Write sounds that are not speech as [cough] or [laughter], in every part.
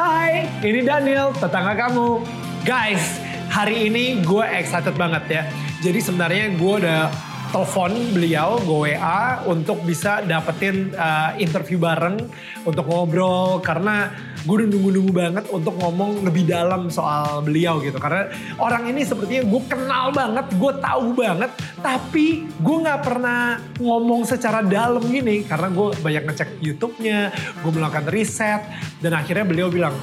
Hai, ini Daniel, tetangga kamu. Guys, hari ini gue excited banget ya. Jadi sebenarnya gue udah telepon beliau, gue WA untuk bisa dapetin uh, interview bareng untuk ngobrol. Karena gue udah nunggu-nunggu banget untuk ngomong lebih dalam soal beliau gitu. Karena orang ini sepertinya gue kenal banget, gue tahu banget, tapi gue nggak pernah ngomong secara dalam gini karena gue banyak ngecek YouTube-nya, gue melakukan riset. Dan akhirnya beliau bilang,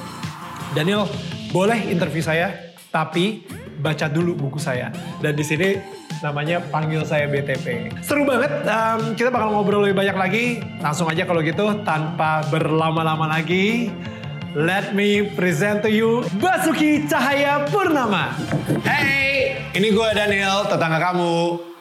Daniel boleh interview saya, tapi baca dulu buku saya. Dan di sini namanya panggil saya BTP. Seru banget, um, kita bakal ngobrol lebih banyak lagi. Langsung aja kalau gitu tanpa berlama-lama lagi. Let me present to you Basuki Cahaya Purnama. Hey, ini gue Daniel, tetangga kamu.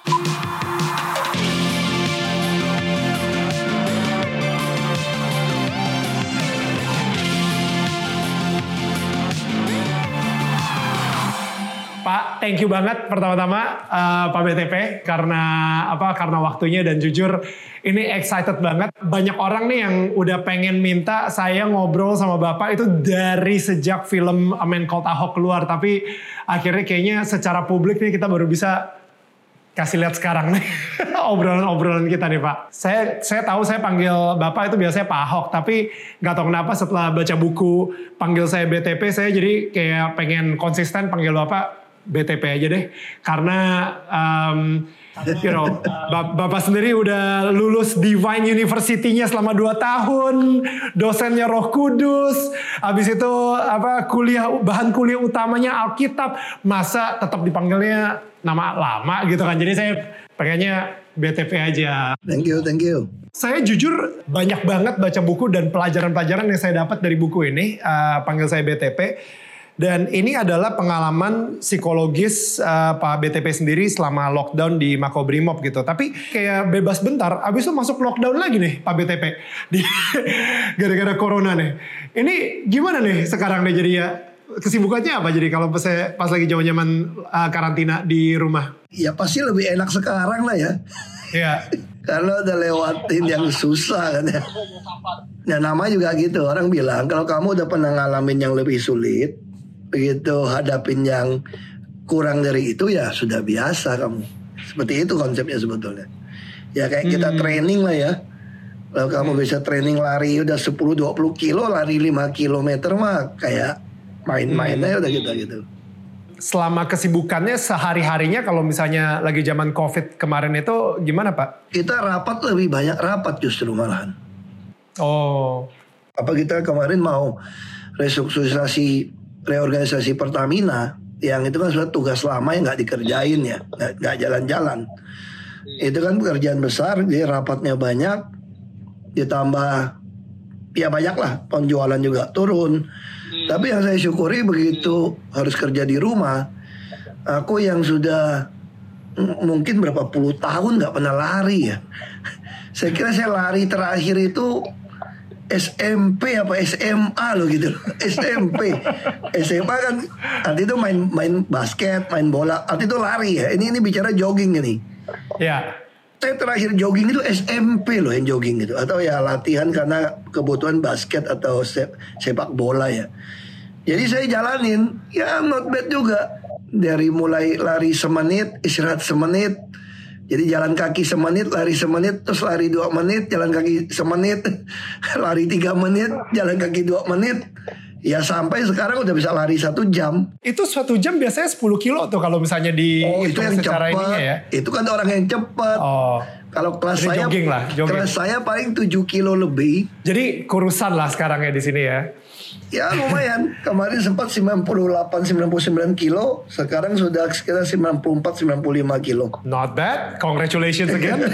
Pak, thank you banget pertama-tama uh, Pak BTP karena apa? Karena waktunya dan jujur ini excited banget. Banyak orang nih yang udah pengen minta saya ngobrol sama Bapak itu dari sejak film A Man Called Ahok keluar, tapi akhirnya kayaknya secara publik nih kita baru bisa kasih lihat sekarang nih [laughs] obrolan-obrolan kita nih Pak. Saya saya tahu saya panggil Bapak itu biasanya Pak Ahok, tapi nggak tahu kenapa setelah baca buku panggil saya BTP saya jadi kayak pengen konsisten panggil Bapak BTP aja deh. Karena um, you know bapak sendiri udah lulus Divine University-nya selama 2 tahun. Dosennya Roh Kudus. Habis itu apa kuliah bahan kuliah utamanya Alkitab. Masa tetap dipanggilnya nama lama gitu kan. Jadi saya pengennya BTP aja. Thank you thank you. Saya jujur banyak banget baca buku dan pelajaran-pelajaran yang saya dapat dari buku ini. Uh, panggil saya BTP dan ini adalah pengalaman psikologis uh, Pak BTP sendiri selama lockdown di Makobrimob gitu. Tapi kayak bebas bentar, abis itu masuk lockdown lagi nih Pak BTP. [laughs] Di gara-gara corona nih. Ini gimana nih sekarang nih jadi ya? Kesibukannya apa jadi kalau pas, pas lagi zaman-zaman uh, karantina di rumah? Ya pasti lebih enak sekarang lah ya. Iya. [laughs] kalau udah lewatin yang susah kan ya. Ya nama juga gitu. Orang bilang kalau kamu udah pernah ngalamin yang lebih sulit, begitu hadapin yang kurang dari itu ya sudah biasa kamu. Seperti itu konsepnya sebetulnya. Ya kayak kita hmm. training lah ya. Kalau kamu hmm. bisa training lari udah 10-20 kilo, lari 5 kilometer mah kayak main-mainnya hmm. udah gitu gitu. Selama kesibukannya sehari-harinya kalau misalnya lagi zaman covid kemarin itu gimana Pak? Kita rapat lebih banyak rapat justru malahan. Oh. Apa kita kemarin mau restrukturisasi reorganisasi Pertamina yang itu kan sudah tugas lama yang nggak dikerjain ya nggak jalan-jalan. Itu kan pekerjaan besar jadi rapatnya banyak ditambah ya banyak lah penjualan juga turun. Hmm. tapi yang saya syukuri begitu harus kerja di rumah aku yang sudah mungkin berapa puluh tahun nggak pernah lari ya. [laughs] Saya kira saya lari terakhir itu SMP apa SMA lo gitu. [laughs] SMP SMA kan arti itu main main basket main bola arti itu lari ya. Ini ini bicara jogging ini. Ya. Saya terakhir jogging itu SMP loh yang jogging itu atau ya latihan karena kebutuhan basket atau sepak bola ya. Jadi saya jalanin ya not bad juga. Dari mulai lari semenit istirahat semenit jadi jalan kaki semenit, lari semenit, terus lari dua menit, jalan kaki semenit, [laughs] lari tiga menit, jalan kaki dua menit. Ya sampai sekarang udah bisa lari satu jam. Itu satu jam biasanya 10 kilo tuh kalau misalnya di oh, itu yang cepat. Ya? Itu kan orang yang cepat. Oh. Kalau kelas Jadi saya jogging lah, jogging. kelas saya paling 7 kilo lebih. Jadi kurusan lah sekarang ya di sini ya. Ya lumayan. Kemarin sempat 98 99 kilo, sekarang sudah sekitar 94 95 kilo. Not bad. Congratulations again. [laughs]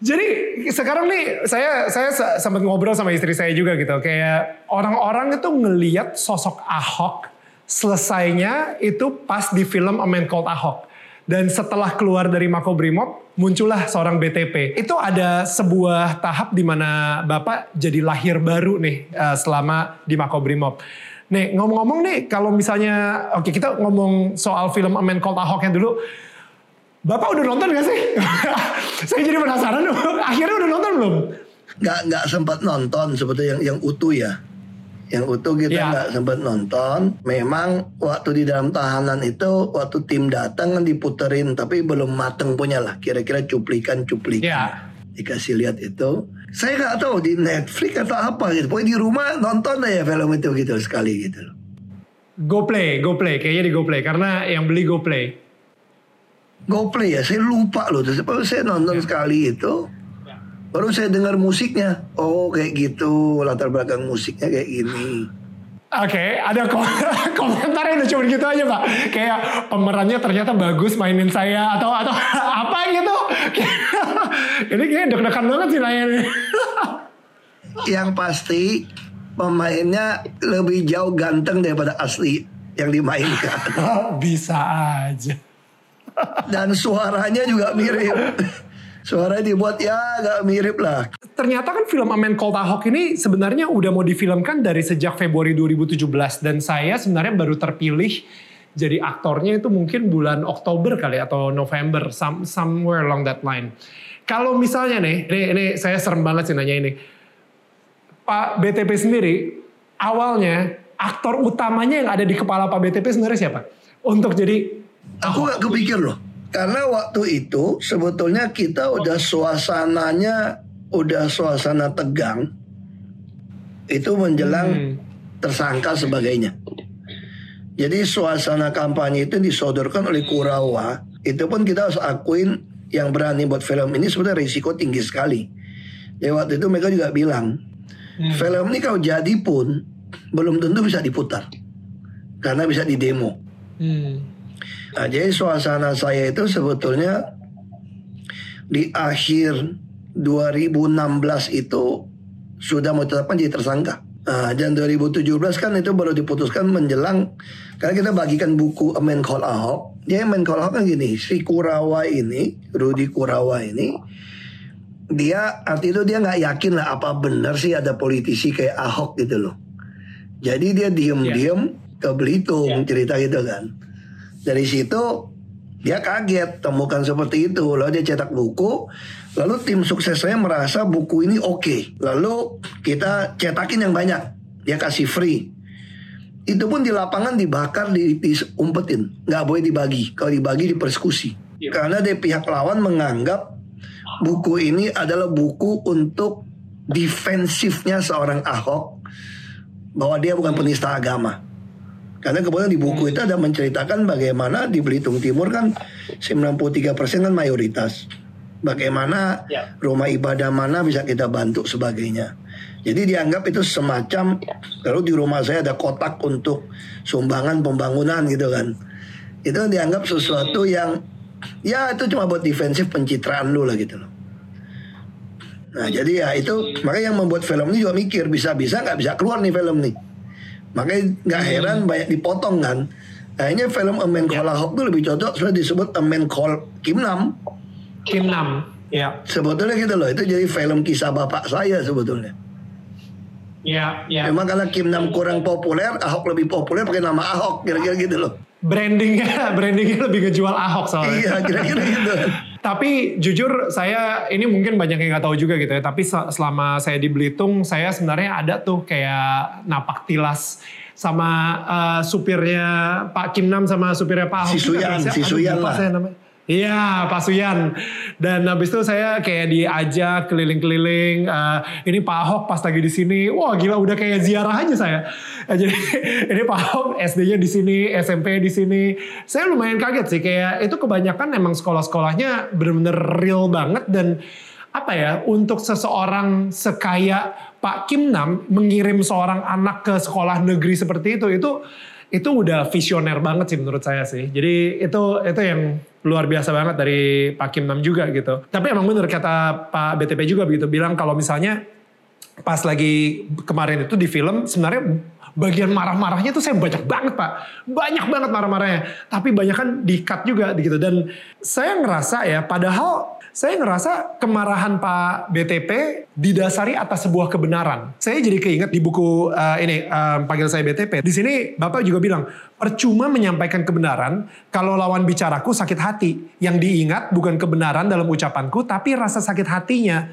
Jadi sekarang nih saya saya sempat ngobrol sama istri saya juga gitu kayak orang-orang itu ngeliat sosok Ahok selesainya itu pas di film A Man Called Ahok. Dan setelah keluar dari Makobrimob, muncullah seorang BTP. Itu ada sebuah tahap di mana Bapak jadi lahir baru nih uh, selama di Makobrimob. Nih ngomong-ngomong nih, kalau misalnya, oke okay, kita ngomong soal film A Man Called Ahok yang dulu. Bapak udah nonton gak sih? [laughs] Saya jadi penasaran. [laughs] Akhirnya udah nonton belum? Gak, gak sempat nonton sebetulnya yang, yang utuh ya. Yang utuh kita Ya. nggak sempat nonton. Memang waktu di dalam tahanan itu waktu tim datang kan diputerin tapi belum mateng punya lah. Kira-kira cuplikan-cuplikan Ya. dikasih lihat itu. Saya nggak tahu di Netflix atau apa gitu. Pokoknya di rumah nonton aja film itu gitu sekali gitu. loh. GoPlay, GoPlay, kayaknya di GoPlay karena yang beli GoPlay. GoPlay ya, saya lupa loh. Terus saya nonton sekali itu. Baru saya dengar musiknya. Oh kayak gitu latar belakang musiknya kayak gini. Oke, ada kom [laughs] komentarnya udah cuma gitu aja pak. Kayak pemerannya ternyata bagus mainin saya atau atau [laughs] apa gitu. [laughs] Ini kayak deg-degan banget sih nanya ini. Yang pasti pemainnya lebih jauh ganteng daripada asli yang dimainkan. Bisa aja. Dan suaranya juga mirip. Suaranya dibuat ya agak mirip lah. Ternyata kan film A Man Called Ahok ini sebenarnya udah mau difilmkan dari sejak Februari 2017 dan saya sebenarnya baru terpilih jadi aktornya itu mungkin bulan Oktober kali atau November some- somewhere along that line. Kalau misalnya nih, ini, ini saya serem banget sih nanya ini. Pak BTP sendiri awalnya aktor utamanya yang ada di kepala Pak BTP sebenarnya siapa? Untuk jadi Aku gak kepikir loh. Karena waktu itu sebetulnya kita udah suasananya udah suasana tegang. Itu menjelang Hmm. tersangka sebagainya. Jadi suasana kampanye itu disodorkan oleh Kurawa. Itu pun kita harus akuin yang berani buat film ini sebenarnya risiko tinggi sekali. Ya waktu itu mereka juga bilang, film ini kalau jadi pun belum tentu bisa diputar. Karena bisa di demo. hmm, Nah, jadi suasana saya itu sebetulnya di akhir 2016 itu sudah mau ditetapkan jadi tersangka. Nah, dan 2017 kan itu baru diputuskan menjelang karena kita bagikan buku A Man Called Ahok. Dia Man Called Ahok kan gini, si Kurawa ini, Rudy Kurawa ini, dia arti itu dia nggak yakin lah apa benar sih ada politisi kayak Ahok gitu loh. Jadi dia diem-diem ke Belitung cerita gitu kan. Dari situ dia kaget temukan seperti itu. Lalu dia cetak buku. Lalu tim suksesnya merasa buku ini oke. Lalu kita cetakin yang banyak. Dia kasih free. Itu pun di lapangan dibakar, di- diumpetin. Nggak boleh dibagi. Kalau dibagi dipersekusi. Karena dari pihak lawan menganggap buku ini adalah buku untuk defensifnya seorang Ahok bahwa dia bukan penista agama. Karena kemudian di buku itu ada menceritakan bagaimana di Belitung Timur kan 93% kan mayoritas. Bagaimana Ya. rumah ibadah mana bisa kita bantu sebagainya. Jadi dianggap itu semacam kalau di rumah saya ada kotak untuk sumbangan pembangunan gitu kan. Itu dianggap sesuatu yang ya itu cuma buat defensif pencitraan lu lah gitu loh. Nah jadi ya itu makanya yang membuat film ini juga mikir bisa-bisa nggak bisa keluar nih film nih. Makanya nggak heran banyak dipotong kan. Akhirnya film A Man Called Ahok itu lebih cocok sudah disebut A Man Called Kim Nam. Kim Nam. Ya, Sebetulnya gitu loh itu jadi film kisah bapak saya sebetulnya. ya, ya. Memang karena Kim Nam kurang populer, Ahok lebih populer pakai nama Ahok kira-kira gitu loh. Brandingnya, [laughs] brandingnya lebih ngejual Ahok soalnya. Iya kira-kira gitu. [laughs] Tapi jujur saya ini mungkin banyak yang nggak tahu juga gitu ya. Tapi se- selama saya di Belitung, saya sebenarnya ada tuh kayak napak tilas sama eh, supirnya Pak Kim Nam sama supirnya Pak Ahok. Si Suyan, si Suyan lah. saya namanya. Iya, Pak Suyan. Dan habis itu saya kayak diajak keliling-keliling. eh, ini Pak Ahok pas lagi di sini, wah gila udah kayak ziarah aja saya. Eh, Jadi [laughs] ini Pak Ahok SD-nya di sini, SMP di sini. Saya lumayan kaget sih, kayak itu kebanyakan emang sekolah-sekolahnya bener-bener real banget dan apa ya untuk seseorang sekaya Pak Kim Nam mengirim seorang anak ke sekolah negeri seperti itu itu itu udah visioner banget sih menurut saya sih. Jadi itu itu yang luar biasa banget dari Pak Kim Nam juga gitu. Tapi emang bener kata Pak BTP juga begitu bilang kalau misalnya pas lagi kemarin itu di film sebenarnya bagian marah-marahnya tuh saya banyak banget pak. Banyak banget marah-marahnya. Tapi banyak kan di cut juga gitu. Dan saya ngerasa ya padahal saya ngerasa kemarahan Pak BTP didasari atas sebuah kebenaran. Saya jadi keinget di buku eh, ini eh, panggil saya BTP. Di sini Bapak juga bilang percuma menyampaikan kebenaran kalau lawan bicaraku sakit hati. Yang diingat bukan kebenaran dalam ucapanku tapi rasa sakit hatinya.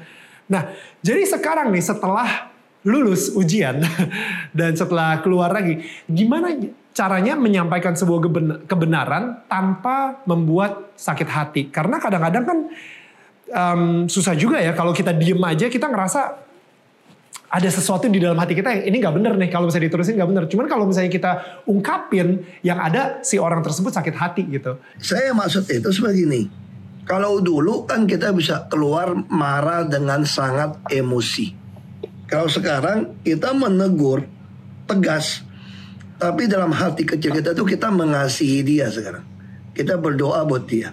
Nah, jadi sekarang nih setelah lulus ujian [laughs] dan setelah keluar lagi, gimana caranya menyampaikan sebuah kebenaran tanpa membuat sakit hati? Karena kadang-kadang kan um, susah juga ya kalau kita diem aja kita ngerasa ada sesuatu di dalam hati kita yang ini nggak bener nih kalau misalnya diterusin nggak bener. Cuman kalau misalnya kita ungkapin yang ada si orang tersebut sakit hati gitu. Saya maksud itu seperti ini. Kalau dulu kan kita bisa keluar marah dengan sangat emosi. Kalau sekarang kita menegur tegas, tapi dalam hati kecil kita tuh kita mengasihi dia sekarang. Kita berdoa buat dia.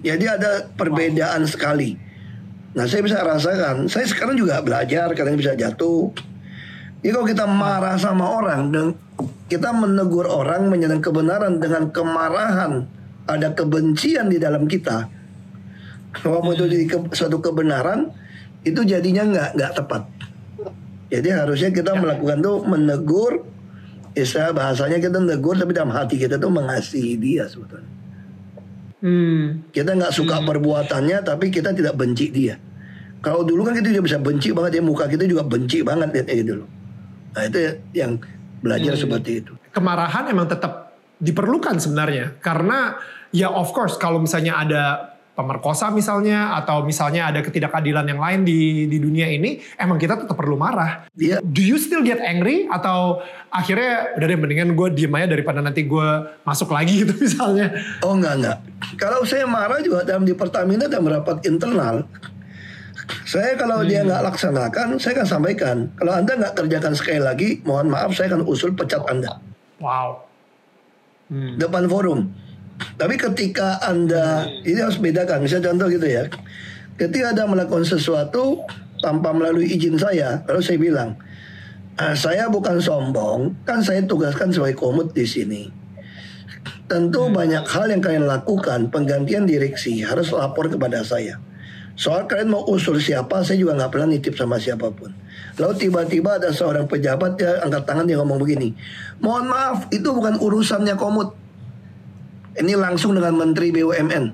Jadi ada perbedaan sekali Nah saya bisa rasakan, saya sekarang juga belajar, kadang bisa jatuh. Jadi kalau kita marah sama orang dan kita menegur orang menyerang kebenaran dengan kemarahan, ada kebencian di dalam kita. Kalau mau itu jadi ke, suatu kebenaran, itu jadinya nggak nggak tepat. Jadi harusnya kita melakukan tuh menegur, istilah bahasanya kita menegur tapi dalam hati kita tuh mengasihi dia sebetulnya. Hmm. Kita nggak suka hmm. perbuatannya, tapi kita tidak benci dia. Kalau dulu kan kita juga bisa benci banget ya muka kita juga benci banget lihat gitu loh. Nah itu yang belajar hmm. seperti itu. Kemarahan emang tetap diperlukan sebenarnya karena ya of course kalau misalnya ada pemerkosa misalnya atau misalnya ada ketidakadilan yang lain di di dunia ini emang kita tetap perlu marah. Yeah. Do you still get angry atau akhirnya udah deh mendingan gue diem aja daripada nanti gue masuk lagi [laughs] gitu misalnya? Oh enggak enggak. Kalau saya marah juga dalam di Pertamina ada merapat internal. Saya kalau hmm. dia nggak laksanakan, saya akan sampaikan. Kalau anda nggak kerjakan sekali lagi, mohon maaf, saya akan usul pecat anda. Wow. Hmm. Depan forum. Tapi ketika Anda, ini harus bedakan, misalnya contoh gitu ya. Ketika Anda melakukan sesuatu tanpa melalui izin saya, lalu saya bilang, ah, saya bukan sombong, kan saya tugaskan sebagai komut di sini. Tentu hmm. banyak hal yang kalian lakukan, penggantian direksi harus lapor kepada saya. Soal kalian mau usul siapa, saya juga nggak pernah nitip sama siapa pun. Lalu tiba-tiba ada seorang pejabat ya angkat tangan dia ngomong begini, mohon maaf itu bukan urusannya komut, ini langsung dengan Menteri BUMN.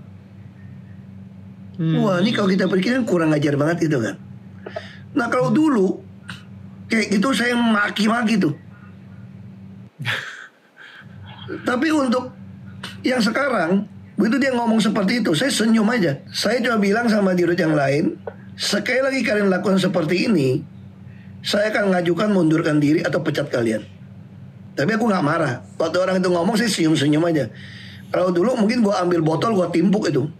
Hmm. Wah ini kalau kita pikir kurang ajar banget itu kan. Nah kalau dulu kayak gitu saya maki-maki tuh. [laughs] Tapi untuk yang sekarang begitu dia ngomong seperti itu saya senyum aja. Saya coba bilang sama dirut yang lain, sekali lagi kalian lakukan seperti ini, saya akan ngajukan mundurkan diri atau pecat kalian. Tapi aku nggak marah. Waktu orang itu ngomong saya senyum-senyum aja. Kalau dulu mungkin gue ambil botol gue timpuk itu. [laughs]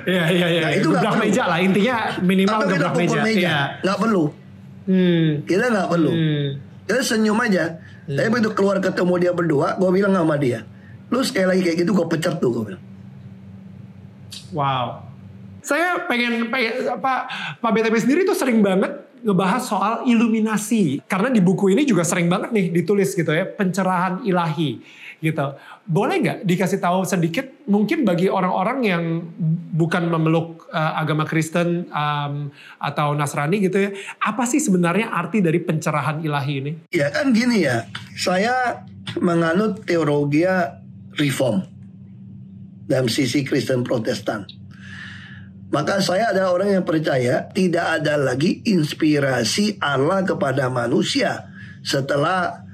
Iya iya iya. Nah, itu gebrak meja lah intinya minimal Atau gebrak meja. meja. Ya. Gak perlu. Hmm. Kita nggak perlu. Hmm. Kita senyum aja. Hmm. Tapi begitu keluar ketemu dia berdua, gue bilang sama dia, lu sekali lagi kayak gitu gue pecat tuh gue bilang. Wow. Saya pengen, pengen apa Pak BTP sendiri tuh sering banget ngebahas soal iluminasi. Karena di buku ini juga sering banget nih ditulis gitu ya pencerahan ilahi gitu. Boleh nggak dikasih tahu sedikit mungkin bagi orang-orang yang bukan memeluk uh, agama Kristen um, atau Nasrani gitu ya apa sih sebenarnya arti dari pencerahan ilahi ini? Ya kan gini ya saya menganut teologi reform dalam sisi Kristen Protestan maka saya adalah orang yang percaya tidak ada lagi inspirasi Allah kepada manusia setelah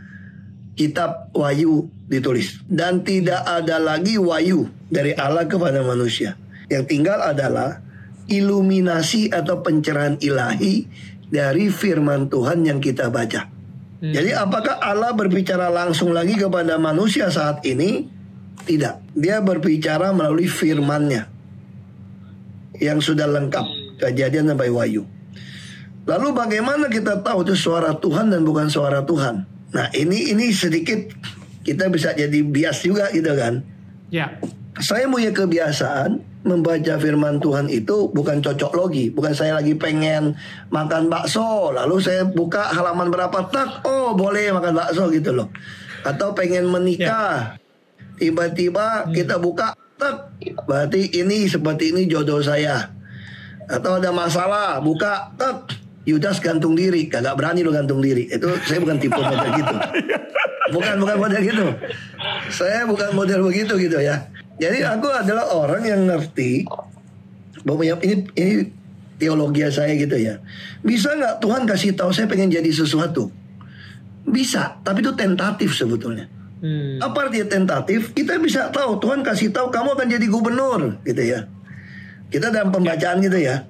kitab Wahyu ditulis dan tidak ada lagi wahyu dari Allah kepada manusia. Yang tinggal adalah iluminasi atau pencerahan ilahi dari firman Tuhan yang kita baca. Hmm. Jadi apakah Allah berbicara langsung lagi kepada manusia saat ini? Tidak. Dia berbicara melalui firman-Nya yang sudah lengkap kejadian sampai wahyu. Lalu bagaimana kita tahu itu suara Tuhan dan bukan suara Tuhan? Nah ini ini sedikit kita bisa jadi bias juga gitu kan? Ya. Saya punya kebiasaan membaca firman Tuhan itu bukan cocok logi, bukan saya lagi pengen makan bakso, lalu saya buka halaman berapa tak, oh boleh makan bakso gitu loh, atau pengen menikah, ya. tiba-tiba hmm. kita buka berarti ini seperti ini jodoh saya. Atau ada masalah buka tek. Yudas gantung diri. Kagak berani lo gantung diri. Itu saya bukan tipe model [laughs] gitu. Bukan bukan model gitu. Saya bukan model begitu gitu ya. Jadi aku adalah orang yang ngerti bahwa ini ini teologi saya gitu ya. Bisa nggak Tuhan kasih tahu saya pengen jadi sesuatu? Bisa, tapi itu tentatif sebetulnya. Hmm. Apa artinya tentatif? Kita bisa tahu Tuhan kasih tahu kamu akan jadi gubernur, gitu ya. Kita dalam pembacaan gitu ya.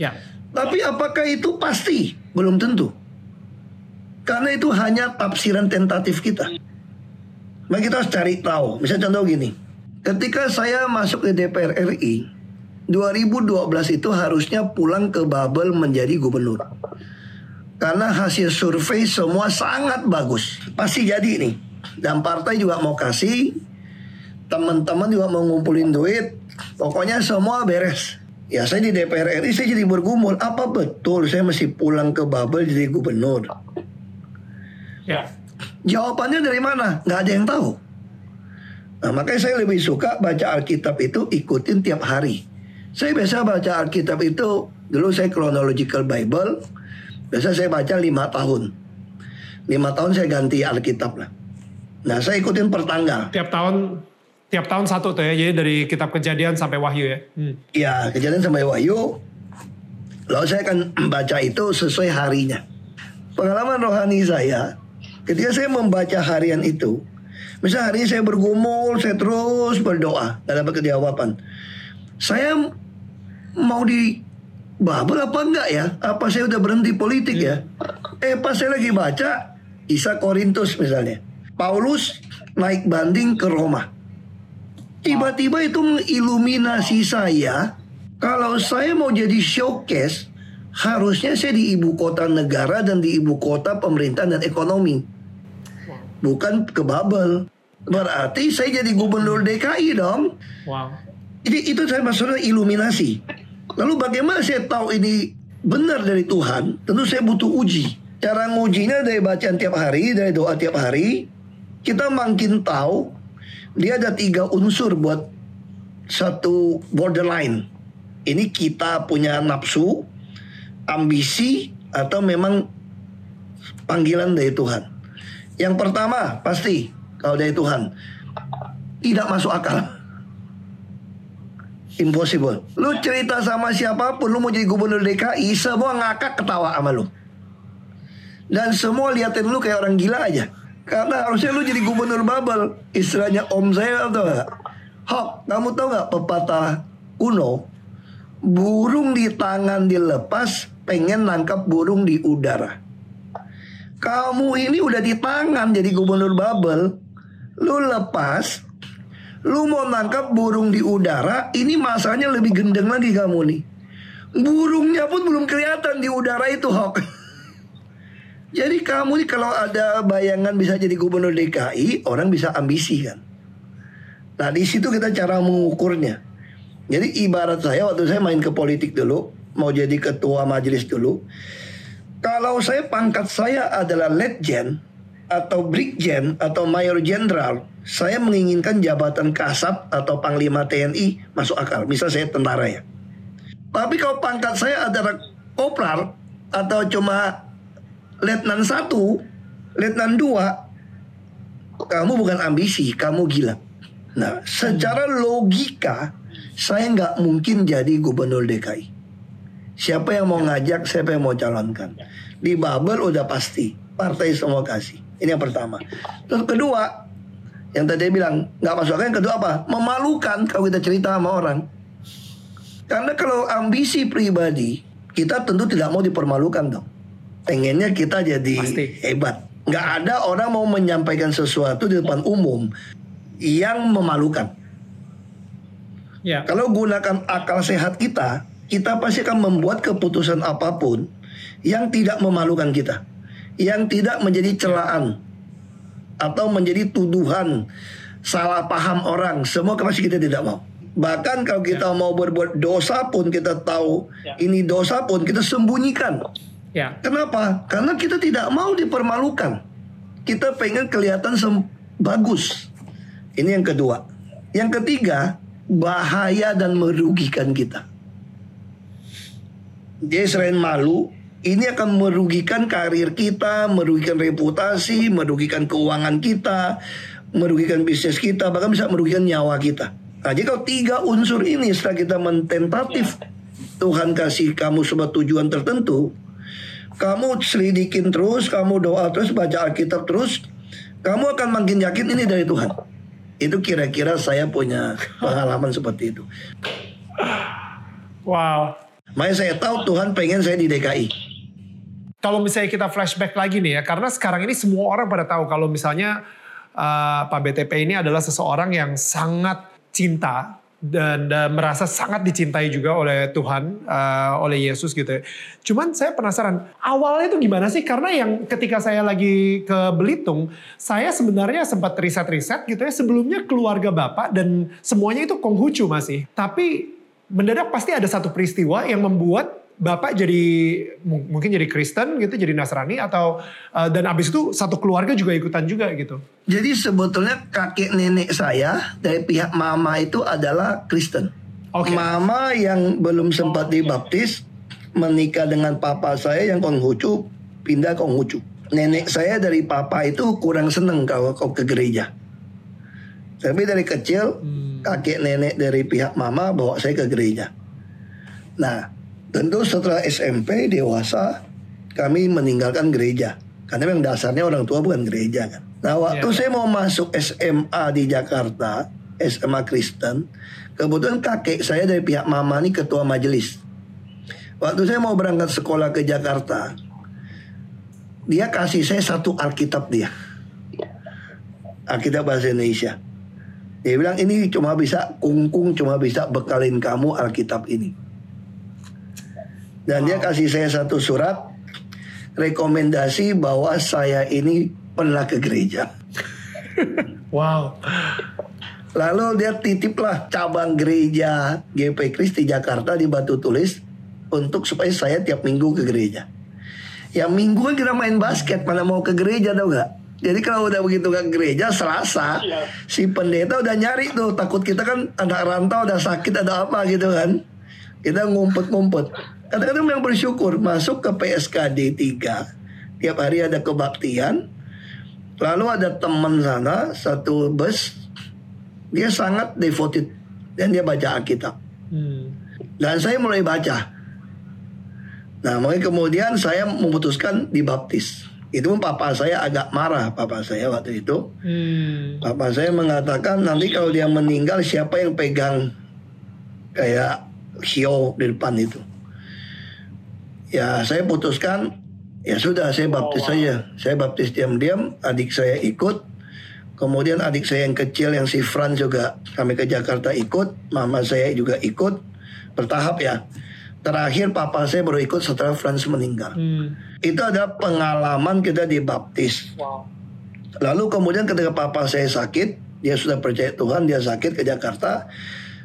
Ya. Tapi apakah itu pasti? Belum tentu. Karena itu hanya tafsiran tentatif kita. Maka kita harus cari tahu. Misalnya contoh gini. Ketika saya masuk ke DPR RI, 2012 itu harusnya pulang ke Babel menjadi gubernur. Karena hasil survei semua sangat bagus. Pasti jadi nih. Dan partai juga mau kasih. Teman-teman juga mau ngumpulin duit. Pokoknya semua beres. Ya saya di DPR RI saya jadi bergumul. Apa betul saya mesti pulang ke Babel jadi gubernur? Ya. Jawabannya dari mana? Nggak ada yang tahu. Nah, makanya saya lebih suka baca Alkitab itu ikutin tiap hari. Saya biasa baca Alkitab itu dulu saya chronological Bible. Biasa saya baca lima tahun. Lima tahun saya ganti Alkitab lah. Nah saya ikutin per tanggal. Tiap tahun tiap tahun satu tuh ya. Jadi dari kitab kejadian sampai wahyu ya. Hmm. Ya kejadian sampai wahyu. Lalu saya akan [clears throat] baca itu sesuai harinya. Pengalaman rohani saya Ketika saya membaca harian itu, misalnya hari ini saya bergumul, saya terus berdoa, gak dapat kejawaban. Saya mau di Babel apa enggak ya? Apa saya udah berhenti politik ya? Eh pas saya lagi baca Isa Korintus misalnya. Paulus naik banding ke Roma. Tiba-tiba itu mengiluminasi saya kalau saya mau jadi showcase harusnya saya di ibu kota negara dan di ibu kota pemerintahan dan ekonomi bukan ke Babel. Berarti saya jadi gubernur DKI dong. Wow. Jadi itu saya maksudnya iluminasi. Lalu bagaimana saya tahu ini benar dari Tuhan? Tentu saya butuh uji. Cara ngujinya dari bacaan tiap hari, dari doa tiap hari. Kita makin tahu dia ada tiga unsur buat satu borderline. Ini kita punya nafsu, ambisi, atau memang panggilan dari Tuhan. Yang pertama pasti kalau dari Tuhan tidak masuk akal. Impossible. Lu cerita sama siapa pun, lu mau jadi gubernur DKI, semua ngakak ketawa sama lu. Dan semua liatin lu kayak orang gila aja. Karena harusnya lu jadi gubernur Babel. Istilahnya om saya atau gak? Hok, kamu tau gak pepatah kuno? Burung di tangan dilepas, pengen nangkap burung di udara. Kamu ini udah di tangan jadi gubernur Babel. Lu lepas, lu mau nangkap burung di udara, ini masalahnya lebih gendeng lagi kamu nih. Burungnya pun belum kelihatan di udara itu, Hok. [laughs] Jadi kamu nih kalau ada bayangan bisa jadi gubernur DKI, orang bisa ambisi kan. Nah di situ kita cara mengukurnya. Jadi ibarat saya waktu saya main ke politik dulu, mau jadi ketua majelis dulu, kalau saya pangkat saya adalah letjen atau brigjen atau mayor jenderal, saya menginginkan jabatan kasat atau panglima TNI masuk akal. Misal saya tentara ya. Tapi kalau pangkat saya adalah kopral atau cuma letnan satu, letnan dua, kamu bukan ambisi, kamu gila. Nah, secara logika, saya nggak mungkin jadi gubernur DKI. Siapa yang mau ngajak, siapa yang mau calonkan. Di Babel udah pasti, partai semua kasih. Ini yang pertama. Terus kedua, yang tadi bilang nggak masuk akal. Yang kedua apa? Memalukan kalau kita cerita sama orang. Karena kalau ambisi pribadi, kita tentu tidak mau dipermalukan dong. Pengennya kita jadi pasti. hebat. Nggak ada orang mau menyampaikan sesuatu di depan umum yang memalukan. Ya. Kalau gunakan akal sehat kita, kita pasti akan membuat keputusan apa pun yang tidak memalukan kita, yang tidak menjadi celaan atau menjadi tuduhan salah paham orang. Semua pasti kita tidak mau. Bahkan kalau kita ya. mau berbuat dosa pun kita tahu ya. ini dosa pun kita sembunyikan. Ya. Kenapa? Karena kita tidak mau dipermalukan. Kita pengen kelihatan bagus. Ini yang kedua. Yang ketiga, bahaya dan merugikan kita dia selain malu ini akan merugikan karir kita, merugikan reputasi, merugikan keuangan kita, merugikan bisnis kita, bahkan bisa merugikan nyawa kita. Nah, jadi kalau tiga unsur ini setelah kita mententatif Tuhan kasih kamu sebuah tujuan tertentu, kamu selidikin terus, kamu doa terus, baca Alkitab terus, kamu akan makin yakin ini dari Tuhan. Itu kira-kira saya punya pengalaman seperti itu. Wow. Makanya saya tahu Tuhan pengen saya di DKI. Kalau misalnya kita flashback lagi nih ya, karena sekarang ini semua orang pada tahu kalau misalnya uh, Pak BTP ini adalah seseorang yang sangat cinta dan, dan merasa sangat dicintai juga oleh Tuhan, uh, oleh Yesus gitu. ya. Cuman saya penasaran, awalnya itu gimana sih? Karena yang ketika saya lagi ke Belitung, saya sebenarnya sempat riset-riset gitu ya, sebelumnya keluarga Bapak dan semuanya itu Konghucu masih. Tapi mendadak pasti ada satu peristiwa yang membuat Bapak jadi mungkin jadi Kristen gitu, jadi Nasrani atau uh, dan abis itu satu keluarga juga ikutan juga gitu. Jadi sebetulnya kakek nenek saya dari pihak mama itu adalah Kristen. Oke. Mama yang belum sempat dibaptis menikah dengan papa saya yang Konghucu pindah ke Konghucu. Nenek saya dari papa itu kurang seneng kalau kau ke gereja. Tapi dari kecil kakek nenek dari pihak mama bawa saya ke gereja. Nah, tentu setelah SMP dewasa kami meninggalkan gereja. Karena memang dasarnya orang tua bukan gereja kan. Nah waktu Iya. saya mau masuk SMA di Jakarta, SMA Kristen, kebetulan kakek saya dari pihak mama ini ketua majelis. Waktu saya mau berangkat sekolah ke Jakarta, dia kasih saya satu Alkitab dia. Alkitab bahasa Indonesia. Dia bilang ini cuma bisa kungkung cuma bisa bekalin kamu Alkitab ini. Dan dia kasih saya satu surat rekomendasi bahwa saya ini pernah ke gereja. [laughs] Wow. Lalu dia titiplah cabang gereja GP Kristi Jakarta di Batu Tulis untuk supaya saya tiap minggu ke gereja. Ya minggu kan kita main basket, mana mau ke gereja tau gak? Jadi kalau udah begitu ke gereja Selasa, si pendeta udah nyari tuh takut kita kan anak rantau ada sakit ada apa gitu kan. Kita ngumpet-ngumpet. Kadang-kadang yang bersyukur masuk ke PSKD 3 tiap hari ada kebaktian. Lalu ada teman sana satu bus dia sangat devoted dan dia baca Alkitab. Hmm. Dan saya mulai baca. Nah, makanya kemudian saya memutuskan dibaptis. Itu pun papa saya agak marah papa saya waktu itu. Hmm. Papa saya mengatakan nanti kalau dia meninggal siapa yang pegang kayak hio di depan itu. Ya saya putuskan ya sudah saya baptis saja. Saya baptis diam-diam, adik saya ikut. Kemudian adik saya yang kecil yang si Fran juga kami ke Jakarta ikut, mama saya juga ikut bertahap ya. Terakhir papa saya baru ikut setelah Franz meninggal. Hmm. Itu adalah pengalaman kita dibaptis. Wow. Lalu kemudian ketika papa saya sakit, dia sudah percaya Tuhan, dia sakit ke Jakarta.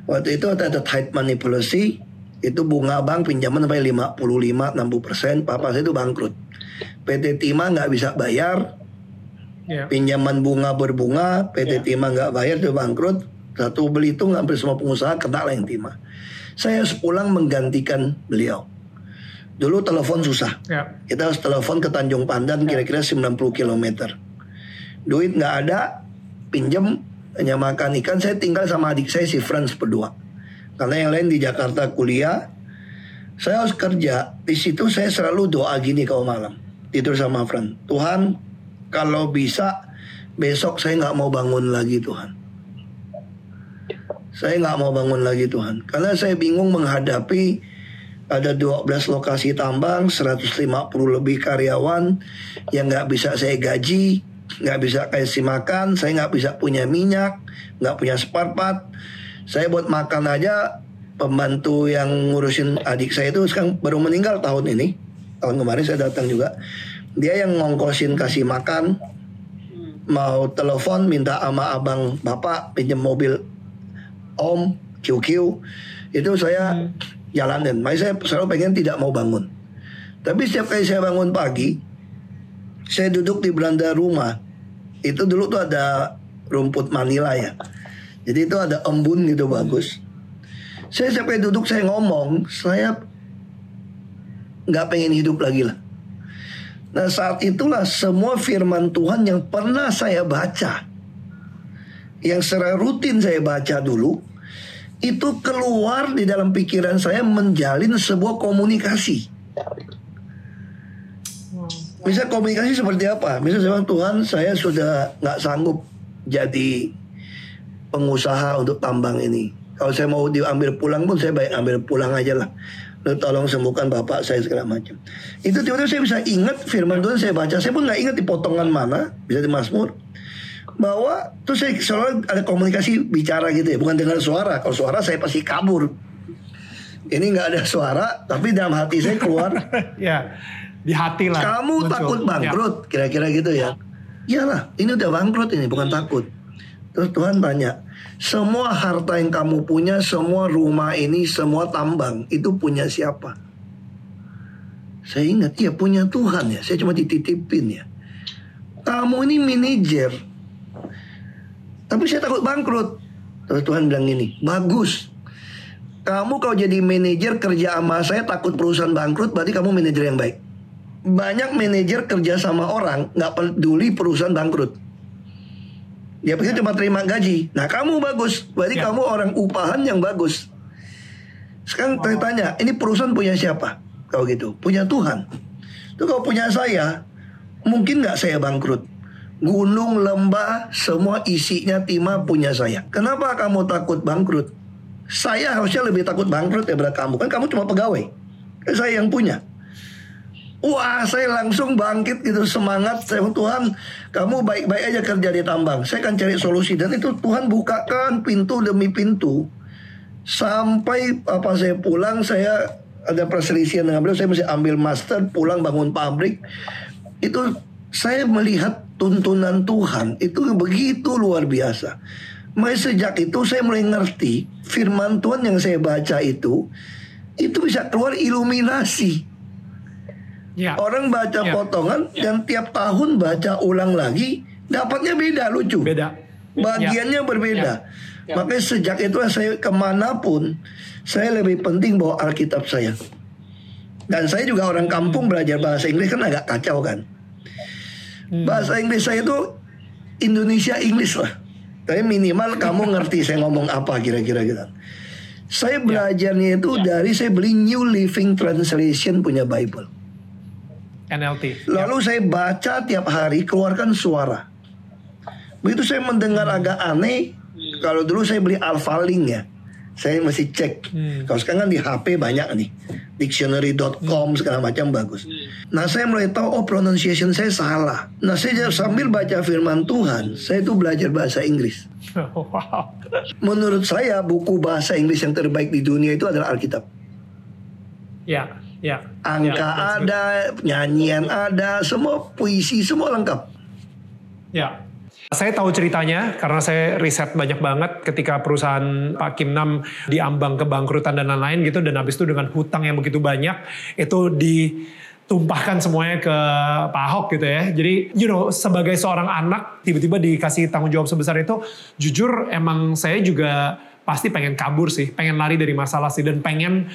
Waktu itu ada tight manipulasi, itu bunga bank pinjaman sampai 55-60 persen, papa saya itu bangkrut. PT Timah nggak bisa bayar, Ya. pinjaman bunga berbunga, PT Ya. Timah nggak bayar, dia bangkrut. Satu Belitung hampir semua pengusaha kena lah yang Timah. Saya harus pulang menggantikan beliau. Dulu telepon susah. Ya. Kita harus telepon ke Tanjung Pandan kira-kira 90 km. Duit nggak ada, pinjem hanya makan ikan. Saya tinggal sama adik saya si Franz berdua. Karena yang lain di Jakarta kuliah, saya harus kerja. Di situ saya selalu doa gini kalau malam. Tidur sama Franz. Tuhan, kalau bisa besok saya nggak mau bangun lagi Tuhan. Saya nggak mau bangun lagi Tuhan. Karena saya bingung menghadapi ada 12 lokasi tambang, 150 lebih karyawan yang nggak bisa saya gaji, nggak bisa kasih makan, saya nggak bisa punya minyak, nggak punya spare part. Saya buat makan aja pembantu yang ngurusin adik saya itu sekarang baru meninggal tahun ini. Tahun kemarin saya datang juga. Dia yang ngongkosin kasih makan, mau telepon minta sama abang bapak pinjam mobil om QQ itu saya jalanin. Makanya saya selalu pengen tidak mau bangun. Tapi setiap kali saya bangun pagi, saya duduk di beranda rumah. Itu dulu tuh ada rumput Manila ya. Jadi itu ada embun gitu bagus. Saya kali duduk saya ngomong, saya nggak pengen hidup lagi lah. Nah saat itulah semua firman Tuhan yang pernah saya baca. Yang secara rutin saya baca dulu. itu keluar di dalam pikiran saya menjalin sebuah komunikasi. Bisa komunikasi seperti apa? Misal saya bilang Tuhan saya sudah nggak sanggup jadi pengusaha untuk tambang ini. Kalau saya mau diambil pulang pun saya baik ambil pulang aja lah. Lalu tolong sembuhkan bapak saya segala macam. Itu tiba-tiba saya bisa ingat firman Tuhan saya baca. Saya pun nggak ingat di potongan mana. Bisa di Mazmur. Bahwa terus saya selalu ada komunikasi bicara gitu ya. Bukan dengan suara. Kalau suara saya pasti kabur. Ini nggak ada suara. Tapi dalam hati saya keluar. [laughs] ya di hati lah. Kamu muncul. takut bangkrut. Kira-kira gitu ya. Iyalah ini udah bangkrut ini. Bukan takut. Terus Tuhan tanya. Semua harta yang kamu punya, semua rumah ini, semua tambang itu punya siapa? Saya ingat, ya punya Tuhan ya. Saya cuma dititipin ya. Kamu ini manajer. Tapi saya takut bangkrut. Terus Tuhan bilang ini, bagus. Kamu kalau jadi manajer kerja sama saya takut perusahaan bangkrut, berarti kamu manajer yang baik. Banyak manajer kerja sama orang nggak peduli perusahaan bangkrut. Dia pikir cuma terima gaji. Nah kamu bagus, berarti Ya. kamu orang upahan yang bagus. Sekarang saya tanya, ini perusahaan punya siapa? Kalau gitu, punya Tuhan. Itu kalau punya saya, mungkin nggak saya bangkrut. Gunung, lembah, semua isinya timah punya saya. Kenapa kamu takut bangkrut? Saya harusnya lebih takut bangkrut daripada kamu. Kan kamu cuma pegawai. Kan saya yang punya. Wah, saya langsung bangkit gitu semangat. Saya Tuhan, kamu baik-baik aja kerja di tambang. Saya akan cari solusi dan itu Tuhan bukakan pintu demi pintu. Sampai apa saya pulang, saya ada perselisihan dengan beliau. Saya mesti ambil master, pulang bangun pabrik. Itu saya melihat tuntunan Tuhan itu begitu luar biasa. Mulai sejak itu saya mulai ngerti firman Tuhan yang saya baca itu itu bisa keluar iluminasi. Ya. Orang baca Ya. potongan dan tiap tahun baca ulang lagi, dapatnya beda lucu. Beda. Bagiannya berbeda. Makanya sejak itu saya ke mana pun, saya lebih penting bawa Alkitab saya. Dan saya juga orang kampung belajar bahasa Inggris kan agak kacau kan. Hmm. Bahasa Inggris saya itu Indonesia Inggris lah. Tapi minimal kamu [laughs] ngerti saya ngomong apa kira-kira gitu. Saya belajarnya itu dari saya beli New Living Translation punya Bible. NLT. Lalu saya baca tiap hari keluarkan suara. Begitu saya mendengar agak aneh, kalau dulu saya beli Alphalink ya. Saya mesti cek. Hmm. Kalau sekarang kan di HP banyak nih. Dictionary.com segala macam bagus. Nah saya mulai tahu oh pronunciation saya salah. Nah saya sambil baca firman Tuhan, saya itu belajar bahasa Inggris. [laughs] wow. Menurut saya buku bahasa Inggris yang terbaik di dunia itu adalah Alkitab. Ya, ya. Angka Ya, ada, nyanyian ada, semua puisi semua lengkap. Ya. Saya tahu ceritanya karena saya riset banyak banget ketika perusahaan Pak Kim Nam diambang kebangkrutan dan lain-lain gitu dan habis itu dengan hutang yang begitu banyak itu ditumpahkan semuanya ke Pak Ahok gitu ya. Jadi you know sebagai seorang anak tiba-tiba dikasih tanggung jawab sebesar itu jujur emang saya juga pasti pengen kabur sih, pengen lari dari masalah sih dan pengen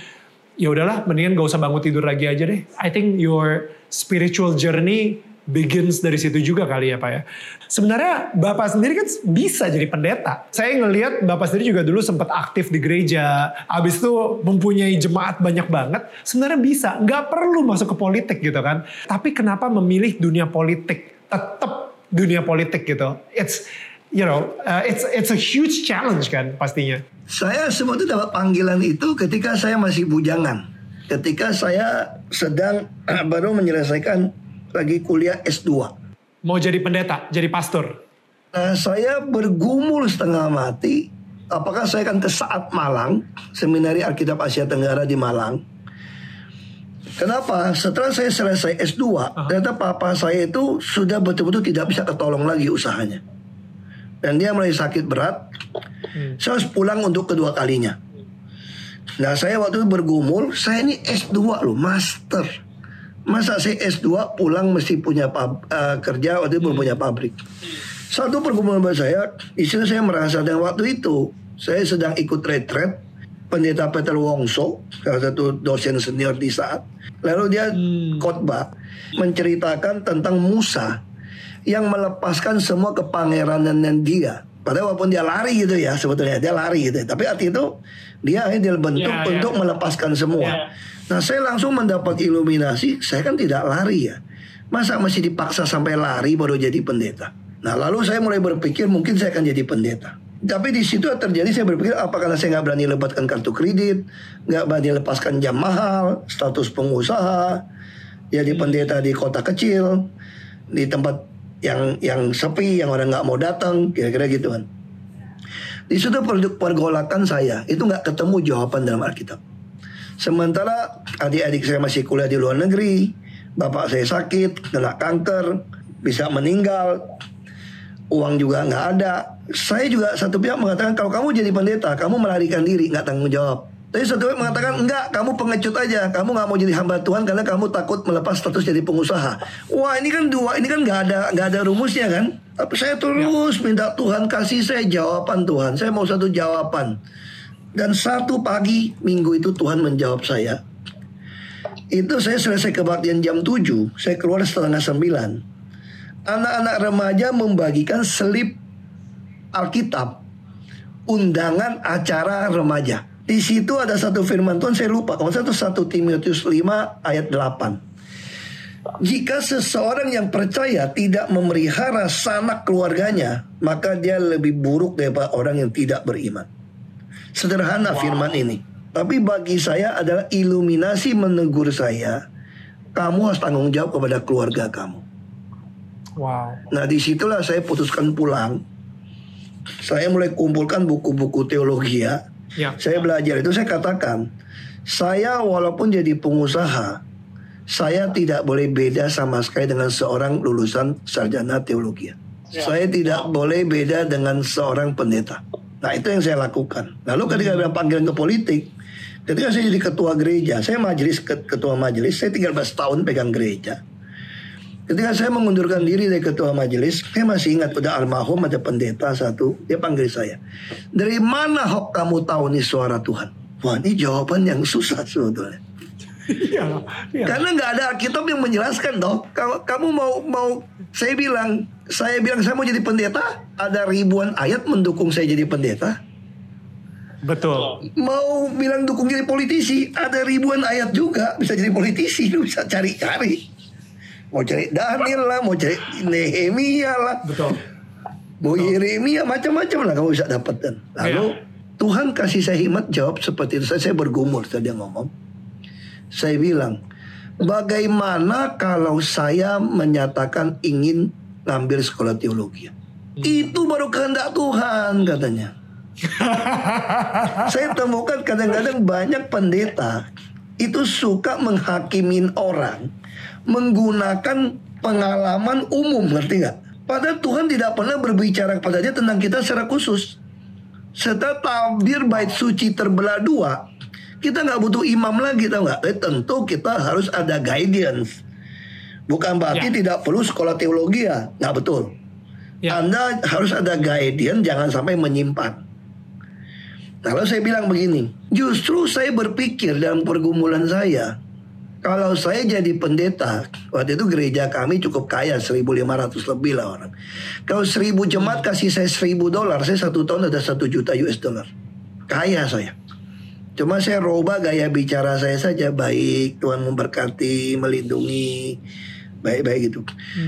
ya udahlah mendingan gak usah bangun tidur lagi aja deh. I think your spiritual journey begins dari situ juga kali ya Pak ya. Sebenarnya Bapak sendiri kan bisa jadi pendeta. Saya ngelihat Bapak sendiri juga dulu sempat aktif di gereja. Habis itu mempunyai jemaat banyak banget. Sebenarnya bisa. Nggak perlu masuk ke politik gitu kan. Tapi kenapa memilih dunia politik? Tetap dunia politik gitu. It's you know, uh, it's it's a huge challenge kan pastinya. Saya semua itu dapat panggilan itu ketika saya masih bujangan. Ketika saya sedang [clears throat] baru menyelesaikan lagi kuliah S2. Mau jadi pendeta, jadi pastor. Nah, saya bergumul setengah mati. Apakah saya akan ke Saat Malang, Seminari Alkitab Asia Tenggara di Malang. Kenapa? Setelah saya selesai S2, ternyata papa saya itu sudah betul-betul tidak bisa ketolong lagi usahanya. Dan dia mulai sakit berat. Saya harus pulang untuk kedua kalinya. Nah saya waktu itu bergumul, saya ini S2 loh, master. Masa saya S2 pulang mesti punya pab, eh, kerja waktu itu belum punya pabrik. Satu pergumulan buat saya, situ saya merasa dan waktu itu saya sedang ikut retret pendeta Peter Wongso, salah satu dosen senior di saat. Lalu dia khotbah menceritakan tentang Musa yang melepaskan semua kepangeranan dia Padahal walaupun dia lari gitu ya sebetulnya dia lari gitu. ya. Tapi arti itu dia akhirnya bentuk Ya, ya. untuk melepaskan semua. Ya. Nah saya langsung mendapat iluminasi. Saya kan tidak lari ya. Masa masih dipaksa sampai lari baru jadi pendeta. Nah lalu saya mulai berpikir mungkin saya akan jadi pendeta. Tapi di situ terjadi saya berpikir apa karena saya nggak berani lebatkan kartu kredit, nggak berani lepaskan jam mahal, status pengusaha, jadi pendeta di kota kecil, di tempat yang yang sepi, yang orang nggak mau datang, kira-kira gitu kan. Di situ per- pergolakan saya itu nggak ketemu jawaban dalam Alkitab. Sementara adik-adik saya masih kuliah di luar negeri, bapak saya sakit, kena kanker, bisa meninggal, uang juga nggak ada. Saya juga satu pihak mengatakan kalau kamu jadi pendeta, kamu melarikan diri, nggak tanggung jawab. Tapi satu mengatakan enggak, kamu pengecut aja, kamu nggak mau jadi hamba Tuhan karena kamu takut melepas status jadi pengusaha. Wah ini kan dua, ini kan nggak ada nggak ada rumusnya kan. Tapi saya terus minta Tuhan kasih saya jawaban Tuhan. Saya mau satu jawaban. Dan satu pagi minggu itu Tuhan menjawab saya. Itu saya selesai kebaktian jam 7, saya keluar setengah 9 anak-anak remaja membagikan selip Alkitab undangan acara remaja. Di situ ada satu firman Tuhan saya lupa kalau satu satu Timotius 5 ayat 8. Jika seseorang yang percaya tidak memelihara sanak keluarganya, maka dia lebih buruk daripada orang yang tidak beriman. Sederhana firman ini. Tapi bagi saya adalah iluminasi menegur saya, kamu harus tanggung jawab kepada keluarga kamu. Wow. Nah di situlah saya putuskan pulang. Saya mulai kumpulkan buku-buku teologi ya. Ya. Saya belajar itu saya katakan, saya walaupun jadi pengusaha, saya tidak boleh beda sama sekali dengan seorang lulusan sarjana teologi. Saya tidak boleh beda dengan seorang pendeta. Nah itu yang saya lakukan. Lalu ketika ada panggilan ke politik, ketika saya jadi ketua gereja, saya majelis ketua majelis, saya 13 tahun pegang gereja. Ketika saya mengundurkan diri dari ketua majelis, saya masih ingat pada almarhum ada pendeta satu, dia panggil saya. Dari mana Hok kamu tahu nih suara Tuhan? Wah ini jawaban yang susah sebetulnya. Iya. Iya. Karena nggak ada Alkitab yang menjelaskan dong. Kalau kamu mau mau saya bilang, saya bilang saya mau jadi pendeta, ada ribuan ayat mendukung saya jadi pendeta. Betul. Mau bilang dukung jadi politisi, ada ribuan ayat juga bisa jadi politisi, lu bisa cari-cari. Mau cari Daniel lah, mau cari Nehemia lah, Betul. mau Yeremia macam-macam lah kamu bisa dapatkan. Lalu Iya. Tuhan kasih saya hikmat jawab seperti itu. Saya, saya bergumul tadi ngomong. Saya bilang, bagaimana kalau saya menyatakan ingin ngambil sekolah teologi? Itu baru kehendak Tuhan katanya. [laughs] saya temukan kadang-kadang banyak pendeta itu suka menghakimin orang menggunakan pengalaman umum ngerti nggak? Padahal Tuhan tidak pernah berbicara kepada dia tentang kita secara khusus. Setelah tabir bait suci terbelah dua, kita nggak butuh imam lagi tau nggak? Eh, tentu kita harus ada guidance. Bukan berarti Ya. tidak perlu sekolah teologi ya, nggak betul. Ya. Anda harus ada guidance, jangan sampai menyimpan. Nah, lalu saya bilang begini, justru saya berpikir dalam pergumulan saya, kalau saya jadi pendeta, waktu itu gereja kami cukup kaya, 1.500 lebih lah orang. Kalau 1.000 jemaat kasih saya 1.000 dolar, saya satu tahun ada 1 juta US dollar. Kaya saya. Cuma saya robah gaya bicara saya saja baik, Tuhan memberkati, melindungi, baik-baik gitu.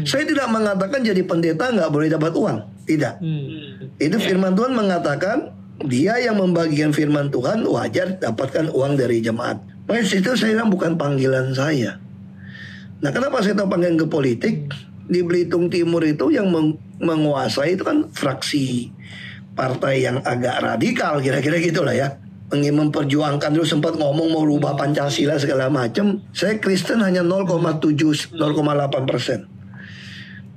Saya tidak mengatakan jadi pendeta nggak boleh dapat uang, tidak. Hmm. Itu firman Tuhan mengatakan dia yang membagikan firman Tuhan wajar dapatkan uang dari jemaat. Makanya situ saya bilang bukan panggilan saya. Nah kenapa saya tahu panggilan ke politik? Di Belitung Timur itu yang meng- menguasai itu kan fraksi partai yang agak radikal kira-kira gitulah ya. Ingin memperjuangkan dulu sempat ngomong mau rubah Pancasila segala macam. Saya Kristen hanya 0,7 0,8 persen.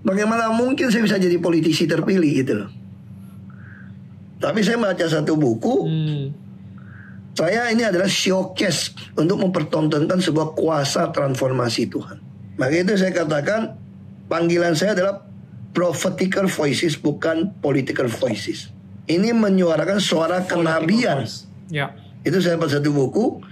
Bagaimana mungkin saya bisa jadi politisi terpilih gitu loh. Tapi saya baca satu buku, Hmm. Saya ini adalah showcase untuk mempertontonkan sebuah kuasa transformasi Tuhan. Maka itu saya katakan panggilan saya adalah prophetical voices bukan political voices. Ini menyuarakan suara kenabian. Ya. Itu saya baca satu buku.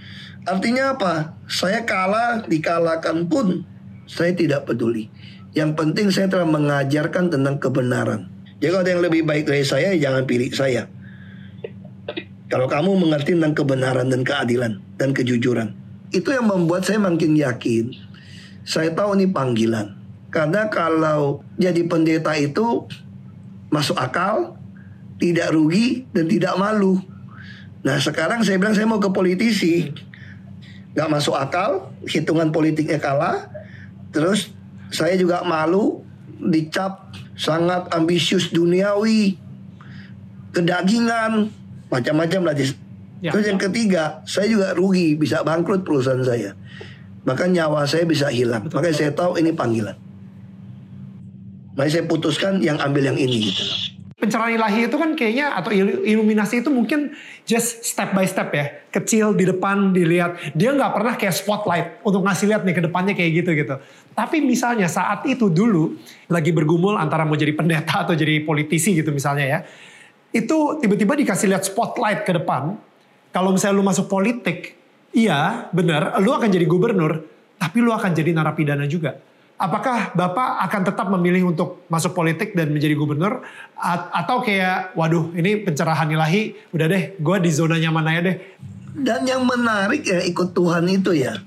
Artinya apa? Saya kalah, dikalahkan pun saya tidak peduli. Yang penting saya telah mengajarkan tentang kebenaran. Jadi kalau ada yang lebih baik dari saya, ya jangan pilih saya. Kalau kamu mengerti tentang kebenaran dan keadilan dan kejujuran, itu yang membuat saya makin yakin. Saya tahu ini panggilan. Karena kalau jadi pendeta itu masuk akal, tidak rugi dan tidak malu. Nah sekarang saya bilang saya mau ke politisi, nggak masuk akal, hitungan politiknya kalah, terus saya juga malu dicap sangat ambisius duniawi, kedagingan, macam-macam lah. Ya. Terus yang ketiga, saya juga rugi, bisa bangkrut perusahaan saya. Bahkan nyawa saya bisa hilang. Betul, Makanya saya tahu ini panggilan. Makanya saya putuskan yang ambil yang ini gitu Pencerahan ilahi itu kan kayaknya atau iluminasi itu mungkin just step by step ya. Kecil di depan dilihat. Dia nggak pernah kayak spotlight untuk ngasih lihat nih ke depannya kayak gitu gitu. Tapi misalnya saat itu dulu lagi bergumul antara mau jadi pendeta atau jadi politisi gitu misalnya ya itu tiba-tiba dikasih lihat spotlight ke depan. Kalau misalnya lu masuk politik, iya benar, lu akan jadi gubernur, tapi lu akan jadi narapidana juga. Apakah Bapak akan tetap memilih untuk masuk politik dan menjadi gubernur? Atau kayak, waduh ini pencerahan ilahi, udah deh gue di zona nyaman aja deh. Dan yang menarik ya ikut Tuhan itu ya,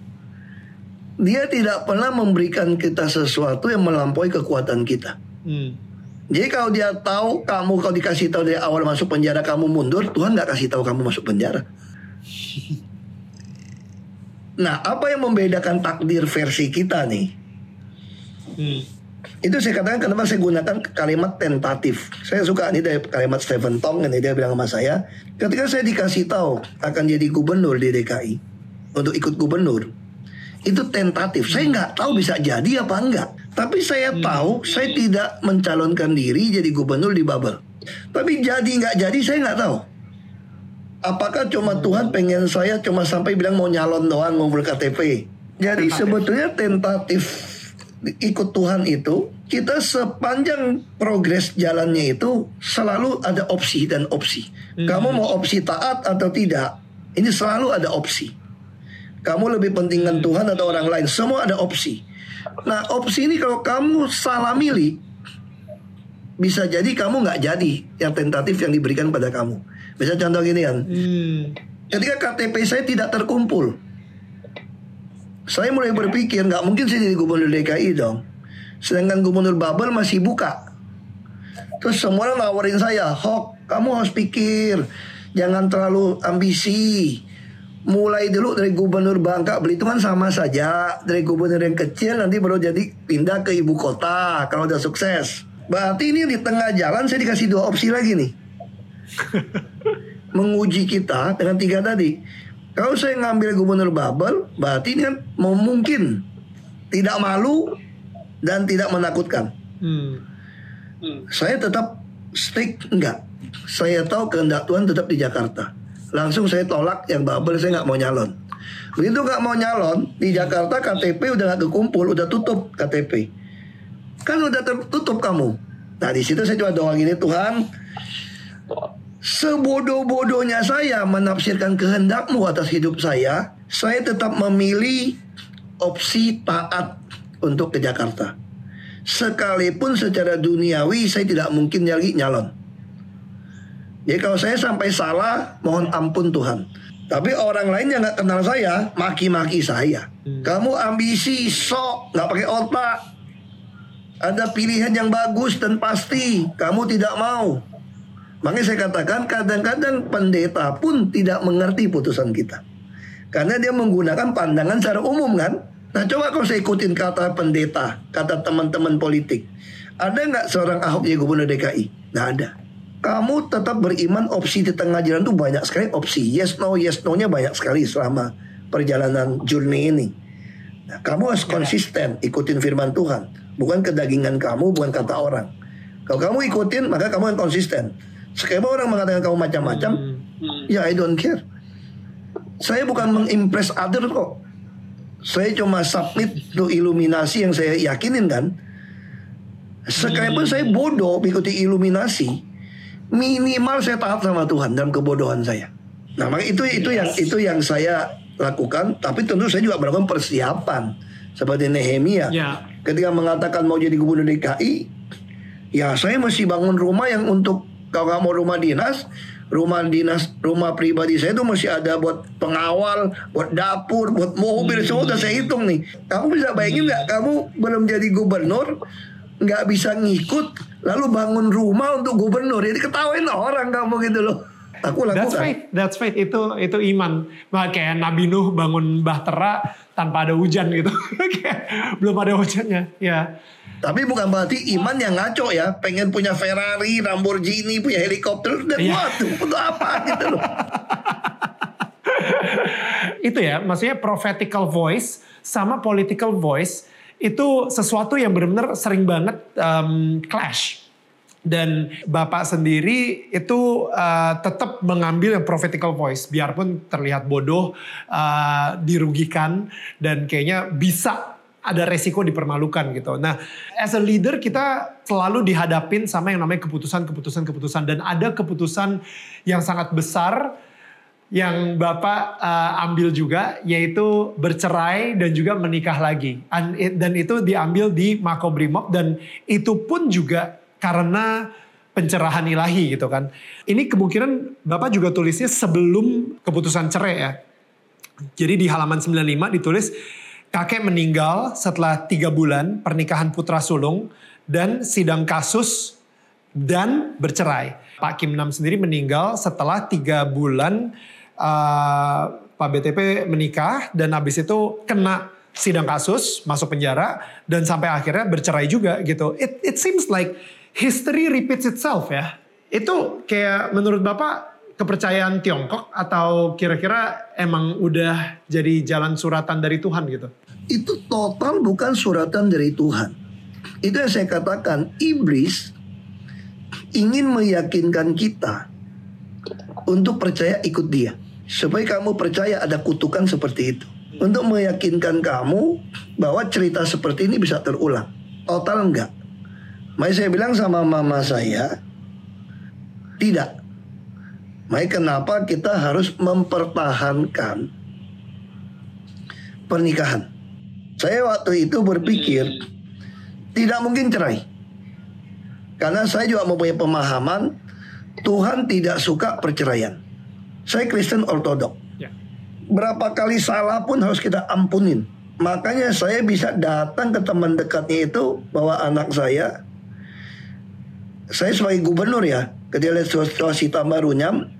dia tidak pernah memberikan kita sesuatu yang melampaui kekuatan kita. Hmm. Jadi kalau dia tahu kamu kalau dikasih tahu dari awal masuk penjara kamu mundur, Tuhan nggak kasih tahu kamu masuk penjara. Nah, apa yang membedakan takdir versi kita nih? Hmm. Itu saya katakan kenapa saya gunakan kalimat tentatif. Saya suka ini dari kalimat Stephen Tong ini dia bilang sama saya, ketika saya dikasih tahu akan jadi gubernur di DKI untuk ikut gubernur, itu tentatif. Saya nggak tahu bisa jadi apa enggak. Tapi saya hmm. tahu saya tidak mencalonkan diri jadi gubernur di Babel. Tapi jadi nggak jadi saya nggak tahu. Apakah cuma hmm. Tuhan pengen saya cuma sampai bilang mau nyalon doang mau berKTP. Jadi tentatif. sebetulnya tentatif ikut Tuhan itu kita sepanjang progres jalannya itu selalu ada opsi dan opsi. Hmm. Kamu mau opsi taat atau tidak? Ini selalu ada opsi. Kamu lebih pentingkan Tuhan atau orang lain? Semua ada opsi. Nah opsi ini kalau kamu salah milih bisa jadi kamu nggak jadi yang tentatif yang diberikan pada kamu. Bisa contoh gini kan, hmm. ketika KTP saya tidak terkumpul, saya mulai berpikir nggak mungkin saya jadi gubernur DKI dong. Sedangkan gubernur Babel masih buka. Terus semua orang nawarin saya, Hok, kamu harus pikir, jangan terlalu ambisi mulai dulu dari gubernur Bangka Belitung kan sama saja. Dari gubernur yang kecil nanti baru jadi pindah ke ibu kota kalau udah sukses. Berarti ini di tengah jalan saya dikasih dua opsi lagi nih. [laughs] Menguji kita dengan tiga tadi. Kalau saya ngambil gubernur Babel berarti ini kan mungkin tidak malu dan tidak menakutkan. Hmm. Hmm. saya tetap stick enggak. Saya tahu kehendak Tuhan tetap di Jakarta Langsung saya tolak yang bubble saya nggak mau nyalon. Begitu nggak mau nyalon di Jakarta KTP udah nggak kekumpul, udah tutup KTP. Kan udah tertutup kamu. Nah di situ saya coba doa gini Tuhan, sebodoh-bodohnya saya menafsirkan kehendakmu atas hidup saya, saya tetap memilih opsi taat untuk ke Jakarta. Sekalipun secara duniawi saya tidak mungkin lagi nyalon. Jadi kalau saya sampai salah, mohon ampun Tuhan. Tapi orang lain yang nggak kenal saya, maki-maki saya. Hmm. Kamu ambisi, sok, nggak pakai otak. Ada pilihan yang bagus dan pasti, kamu tidak mau. Makanya saya katakan kadang-kadang pendeta pun tidak mengerti putusan kita. Karena dia menggunakan pandangan secara umum kan. Nah coba kalau saya ikutin kata pendeta, kata teman-teman politik. Ada nggak seorang Ahok jadi gubernur DKI? Nggak ada kamu tetap beriman opsi di tengah jalan itu banyak sekali. Opsi yes no yes no nya banyak sekali selama perjalanan journey ini. Nah, kamu harus konsisten ikutin firman Tuhan. Bukan kedagingan kamu bukan kata orang. Kalau kamu ikutin maka kamu yang konsisten. Sekarang orang mengatakan kamu macam-macam hmm. ya I don't care. Saya bukan mengimpress other kok. Saya cuma submit to iluminasi yang saya yakinin kan. Sekalipun hmm. saya bodoh mengikuti iluminasi minimal saya taat sama Tuhan dalam kebodohan saya. Nah, maka itu itu yang itu yang saya lakukan, tapi tentu saya juga melakukan persiapan seperti Nehemia. Ya. Ketika mengatakan mau jadi gubernur DKI, Ya saya mesti bangun rumah yang untuk kalau nggak mau rumah dinas, rumah dinas, rumah pribadi saya itu masih ada buat pengawal, buat dapur, buat mobil, semua udah saya hitung nih. Kamu bisa bayangin nggak? Kamu belum jadi gubernur, nggak bisa ngikut, lalu bangun rumah untuk gubernur, jadi ketawain orang kamu gitu loh. Aku lakukan. That's faith, that's faith. Itu itu iman. Bah, kayak Nabi Nuh bangun bahtera tanpa ada hujan gitu. [laughs] belum ada hujannya. Ya. Tapi bukan berarti iman yang ngaco ya, pengen punya Ferrari, Lamborghini, punya helikopter dan Iya. waduh, untuk apa gitu loh. [laughs] itu ya, maksudnya prophetical voice sama political voice itu sesuatu yang benar-benar sering banget um, clash. Dan Bapak sendiri itu uh, tetap mengambil yang prophetical voice, biarpun terlihat bodoh, uh, dirugikan, dan kayaknya bisa ada resiko dipermalukan gitu. Nah, as a leader kita selalu dihadapin sama yang namanya keputusan-keputusan keputusan dan ada keputusan yang sangat besar yang Bapak uh, ambil juga yaitu bercerai dan juga menikah lagi. An- Dan itu diambil di Makobrimob dan itu pun juga karena pencerahan ilahi gitu kan. Ini kemungkinan Bapak juga tulisnya sebelum keputusan cerai ya. Jadi di halaman 95 ditulis kakek meninggal setelah tiga bulan pernikahan putra sulung dan sidang kasus dan bercerai. Pak Kim Nam sendiri meninggal setelah tiga bulan uh, Pak BTP menikah dan habis itu kena sidang kasus masuk penjara dan sampai akhirnya bercerai juga gitu. It it seems like history repeats itself ya. Itu kayak menurut Bapak kepercayaan Tiongkok atau kira-kira emang udah jadi jalan suratan dari Tuhan gitu? Itu total bukan suratan dari Tuhan. Itu yang saya katakan, iblis ingin meyakinkan kita untuk percaya ikut dia. Supaya kamu percaya ada kutukan seperti itu. Untuk meyakinkan kamu bahwa cerita seperti ini bisa terulang. Total enggak. Makanya saya bilang sama mama saya, tidak. Makanya kenapa kita harus mempertahankan pernikahan. Saya waktu itu berpikir tidak mungkin cerai. Karena saya juga mempunyai pemahaman Tuhan tidak suka perceraian. Saya Kristen ortodok. Ya. Berapa kali salah pun harus kita ampunin. Makanya saya bisa datang ke teman dekatnya itu bawa anak saya. Saya sebagai gubernur ya, ketika lihat situasi tambah runyam,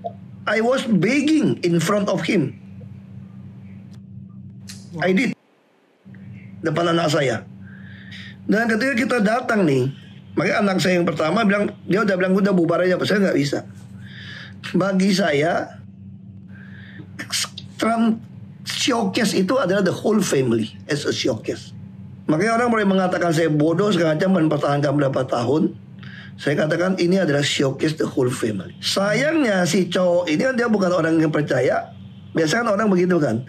I was begging in front of him. I did depan anak saya. Dan ketika kita datang nih, makanya anak saya yang pertama bilang dia udah bilang udah bubar aja, saya nggak bisa. Bagi saya, Trump showcase itu adalah the whole family as a showcase. Makanya orang boleh mengatakan saya bodoh segala macam mempertahankan berapa tahun. Saya katakan ini adalah showcase the whole family. Sayangnya si cowok ini kan dia bukan orang yang percaya. Biasanya kan orang begitu kan.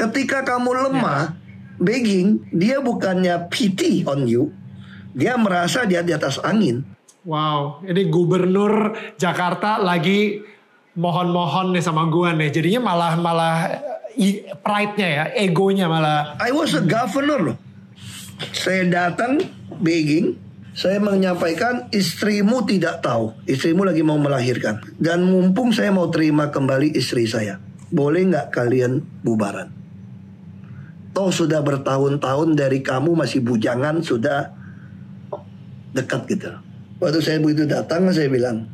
Ketika kamu lemah, begging, dia bukannya pity on you. Dia merasa dia di atas angin. Wow, ini gubernur Jakarta lagi mohon-mohon nih sama gua nih. Jadinya malah malah i- pride-nya ya, egonya malah. I was a governor loh. Saya datang begging, saya menyampaikan istrimu tidak tahu, istrimu lagi mau melahirkan. Dan mumpung saya mau terima kembali istri saya, boleh nggak kalian bubaran? Toh sudah bertahun-tahun dari kamu masih bujangan, sudah dekat gitu. Waktu saya begitu datang, saya bilang,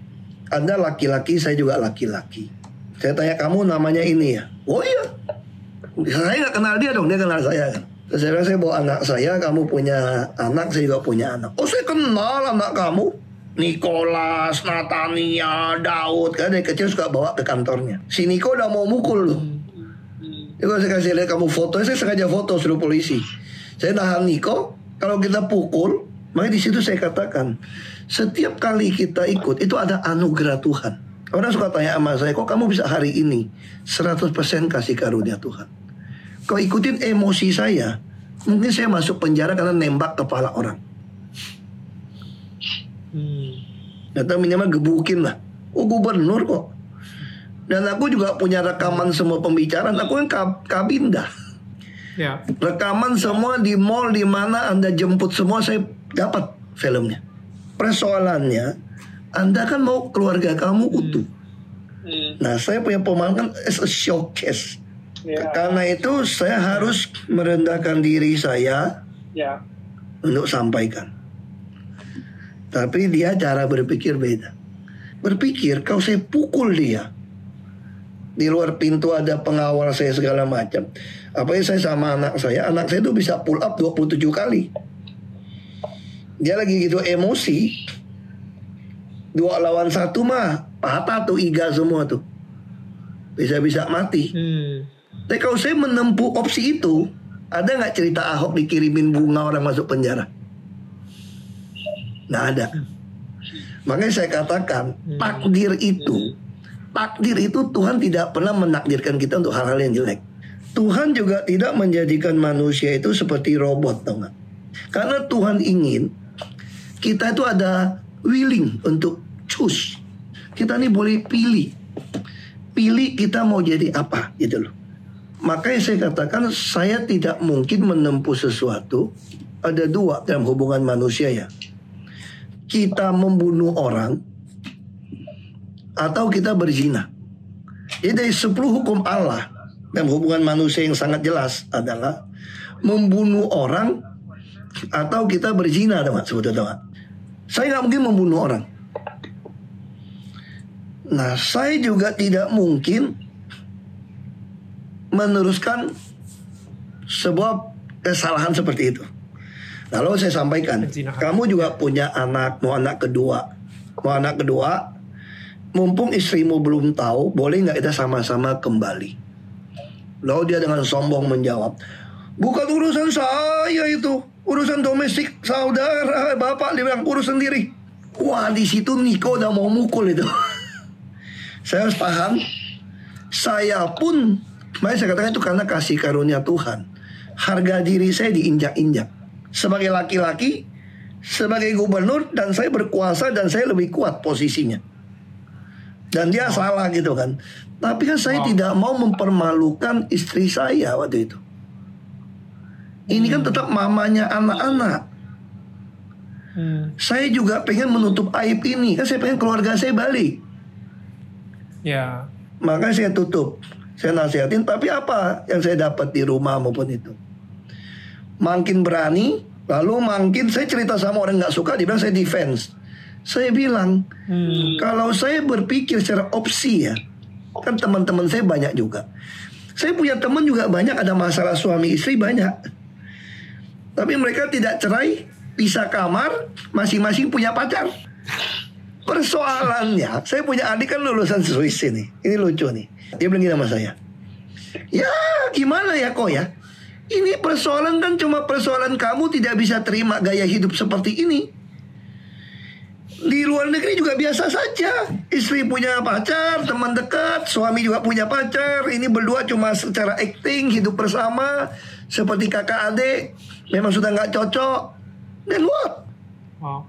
Anda laki-laki, saya juga laki-laki. Saya tanya kamu namanya ini ya? Oh iya, saya nggak kenal dia dong, dia kenal saya kan. Terus saya bilang, saya bawa anak saya, kamu punya anak, saya juga punya anak. Oh saya kenal anak kamu. Nicholas, Natania, Daud. Kan dari kecil suka bawa ke kantornya. Si Niko udah mau mukul loh. Kalau saya kasih lihat kamu foto, saya sengaja foto suruh polisi. Saya nahan Niko, kalau kita pukul, makanya di situ saya katakan, setiap kali kita ikut, itu ada anugerah Tuhan. Orang suka tanya sama saya, kok kamu bisa hari ini 100% kasih karunia Tuhan. Kalau ikutin emosi saya, mungkin saya masuk penjara karena nembak kepala orang. Hmm. Atau minimal gebukin lah. Oh gubernur kok. Dan aku juga punya rekaman semua pembicaraan. Aku kan kab- kabinda. Ya, Rekaman semua di mall di mana anda jemput semua saya dapat filmnya. Persoalannya, Anda kan mau keluarga kamu utuh. Hmm. Nah, saya punya pemahaman kan as a showcase. Ya. Karena itu saya harus merendahkan diri saya Ya. untuk sampaikan. Tapi dia cara berpikir beda. Berpikir kalau saya pukul dia. Di luar pintu ada pengawal saya segala macam. Apalagi saya sama anak saya. Anak saya itu bisa pull up 27 kali. Dia lagi gitu emosi. Dua lawan satu mah patah tuh iga semua tuh. Bisa-bisa mati. Hmm. Tapi kalau saya menempuh opsi itu, ada nggak cerita Ahok dikirimin bunga orang masuk penjara? Nggak ada. Makanya saya katakan takdir itu, takdir itu Tuhan tidak pernah menakdirkan kita untuk hal-hal yang jelek. Tuhan juga tidak menjadikan manusia itu seperti robot, tau? Karena Tuhan ingin kita itu ada willing untuk choose. Kita ini boleh pilih. Pilih kita mau jadi apa gitu loh. Makanya saya katakan saya tidak mungkin menempuh sesuatu. Ada dua dalam hubungan manusia ya. Kita membunuh orang atau kita berzina. Jadi dari 10 hukum Allah dalam hubungan manusia yang sangat jelas adalah membunuh orang atau kita berzina teman sebetulnya teman. Saya nggak mungkin membunuh orang. Nah, saya juga tidak mungkin meneruskan sebuah kesalahan seperti itu. Lalu saya sampaikan, kamu juga punya anak, mau anak kedua, mau anak kedua, mumpung istrimu belum tahu, boleh nggak kita sama-sama kembali? Lalu dia dengan sombong menjawab, bukan urusan saya itu, urusan domestik saudara, bapak dia bilang urus sendiri. Wah di situ Niko udah mau mukul itu. [laughs] saya harus tahan. Saya pun, makanya saya katakan itu karena kasih karunia Tuhan. Harga diri saya diinjak-injak. Sebagai laki-laki, sebagai gubernur, dan saya berkuasa dan saya lebih kuat posisinya. Dan dia salah gitu kan. Tapi kan saya Wow. tidak mau mempermalukan istri saya waktu itu. Ini kan tetap mamanya anak-anak. Hmm. Saya juga pengen menutup aib ini. Kan saya pengen keluarga saya balik. Ya. Makanya saya tutup. Saya nasihatin. Tapi apa yang saya dapat di rumah maupun itu. Makin berani. Lalu makin saya cerita sama orang nggak suka. Dia bilang saya defense. Saya bilang. Hmm. Kalau saya berpikir secara opsi ya. Kan teman-teman saya banyak juga. Saya punya teman juga banyak ada masalah suami istri banyak. Tapi mereka tidak cerai, pisah kamar, masing-masing punya pacar. Persoalannya, saya punya adik kan lulusan Swiss ini. Ini lucu nih. Dia bilang gini sama saya. Ya gimana ya kok ya? Ini persoalan kan cuma persoalan kamu tidak bisa terima gaya hidup seperti ini. Di luar negeri juga biasa saja. Istri punya pacar, teman dekat, suami juga punya pacar. Ini berdua cuma secara acting, hidup bersama. Seperti kakak adik. Memang sudah nggak cocok. Dan what? Wow.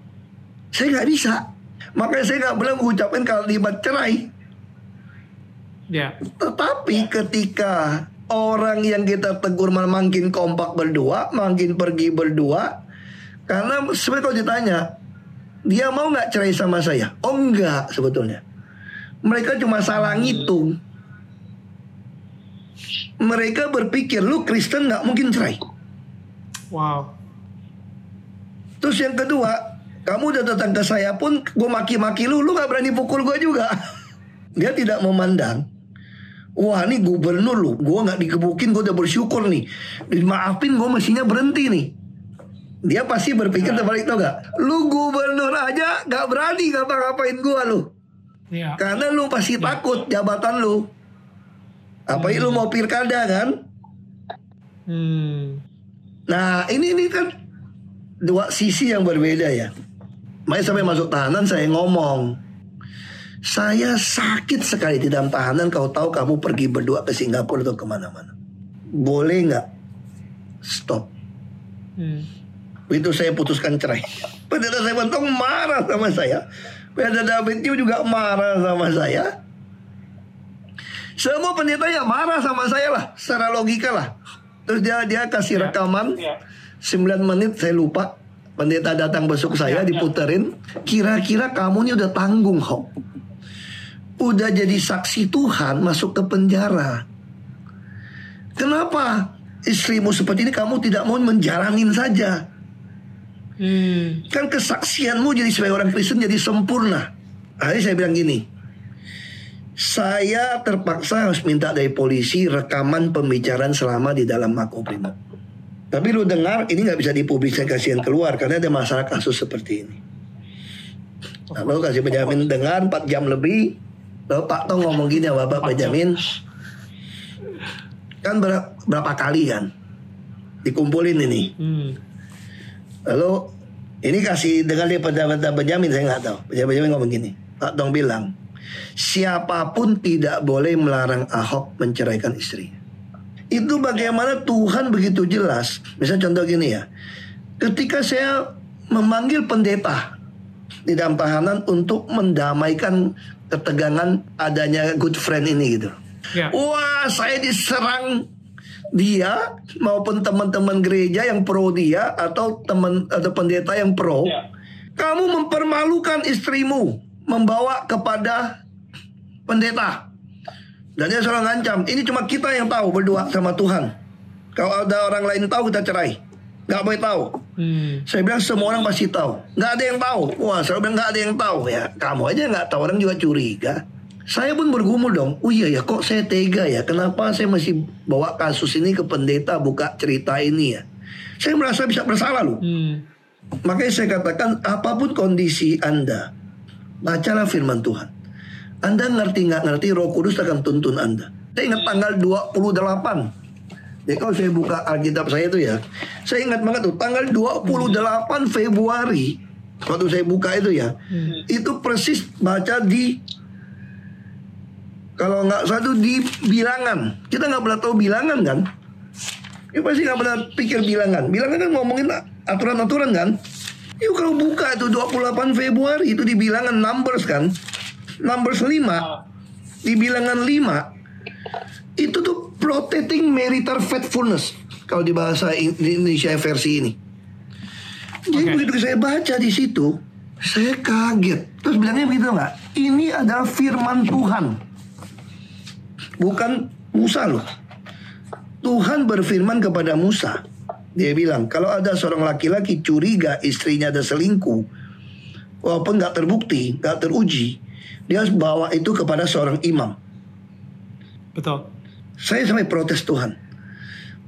Saya nggak bisa. Makanya saya nggak boleh mengucapkan kalimat cerai. Ya. Tetapi ketika orang yang kita tegur malah makin kompak berdua, makin pergi berdua, karena sebenarnya kalau ditanya, dia mau nggak cerai sama saya? Oh enggak sebetulnya. Mereka cuma salah ngitung. Mereka berpikir lu Kristen nggak mungkin cerai. Wow. Terus yang kedua, kamu udah datang ke saya pun gue maki-maki lu, lu nggak berani pukul gue juga. [laughs] Dia tidak memandang. Wah ini gubernur lu, gue nggak digebukin, gue udah bersyukur nih. Dimaafin gue mestinya berhenti nih. Dia pasti berpikir terbalik tau gak? Lu gubernur aja gak berani ngapa-ngapain gue lu. Ya. Karena lu pasti takut jabatan lu. Apalagi lu mau pilkada kan? Hmm. Nah ini ini kan dua sisi yang berbeda ya. Makanya sampai masuk tahanan saya ngomong. Saya sakit sekali di dalam tahanan kau tahu kamu pergi berdua ke Singapura atau ke mana-mana. Boleh nggak stop? Hmm. Itu saya putuskan cerai. Pendeta saya Bentong marah sama saya. Pendeta David juga marah sama saya. Semua pendeta ya marah sama saya lah, secara logika lah. Terus dia dia kasih Ya. rekaman Ya. 9 menit saya lupa pendeta datang besok saya diputerin, kira-kira kamu ini udah tanggung kok. Udah jadi saksi Tuhan masuk ke penjara. Kenapa istrimu seperti ini kamu tidak mau menjalanin saja? Hmm. Kan kesaksianmu jadi sebagai orang Kristen jadi sempurna. Akhirnya saya bilang gini, saya terpaksa harus minta dari polisi rekaman pembicaraan selama di dalam makobrimob. Tapi lu dengar ini nggak bisa dipublikasikan keluar karena ada masalah kasus seperti ini. Nah, lalu kasih Benjamin dengar 4 jam lebih. Lalu Pak Tong ngomong gini ya Bapak Benjamin. Kan ber- berapa kali kan dikumpulin ini. Hmm. Lalu ini kasih dengar dia pada Benjamin saya nggak tahu. Benjamin ngomong gini. Pak Tong bilang siapa pun tidak boleh melarang Ahok menceraikan istrinya. Itu bagaimana Tuhan begitu jelas. Misalnya contoh gini ya. Ketika saya memanggil pendeta di dalam tahanan untuk mendamaikan ketegangan adanya good friend ini gitu. Ya. Wah, saya diserang dia maupun teman-teman gereja yang pro dia atau teman atau pendeta yang pro. Ya. Kamu mempermalukan istrimu membawa kepada pendeta. Dan dia selalu ngancam, ini cuma kita yang tahu berdua sama Tuhan. Kalau ada orang lain tahu kita cerai. Gak boleh tahu. Hmm. Saya bilang semua orang pasti tahu. Nggak ada yang tahu. Wah, saya bilang nggak ada yang tahu ya. Kamu aja nggak tahu. Orang juga curiga. Saya pun bergumul dong. Oh iya ya, kok saya tega ya? Kenapa saya masih bawa kasus ini ke pendeta buka cerita ini ya? Saya merasa bisa bersalah loh. Hmm. Makanya saya katakan apa pun kondisi Anda, bacalah firman Tuhan. Anda ngerti nggak ngerti Roh Kudus akan tuntun Anda. Saya ingat tanggal 28. Jadi kalau saya buka Alkitab saya itu ya, saya ingat banget tuh tanggal 28 Februari waktu saya buka itu ya, itu persis baca di kalau nggak satu di bilangan. Kita nggak pernah tahu bilangan kan? Ya pasti nggak pernah pikir bilangan. Bilangan kan ngomongin aturan-aturan kan? Yuk kalau buka itu 28 Februari itu di bilangan numbers kan? Numbers 5 di bilangan 5 itu tuh protecting marital faithfulness kalau di bahasa Indonesia versi ini. Jadi Oke. begitu saya baca di situ, saya kaget. Terus bilangnya begitu nggak? Ini adalah firman Tuhan, bukan Musa loh. Tuhan berfirman kepada Musa. Dia bilang, kalau ada seorang laki-laki curiga istrinya ada selingkuh, walaupun nggak terbukti, nggak teruji, dia harus bawa itu kepada seorang imam. Betul. Saya sampai protes Tuhan.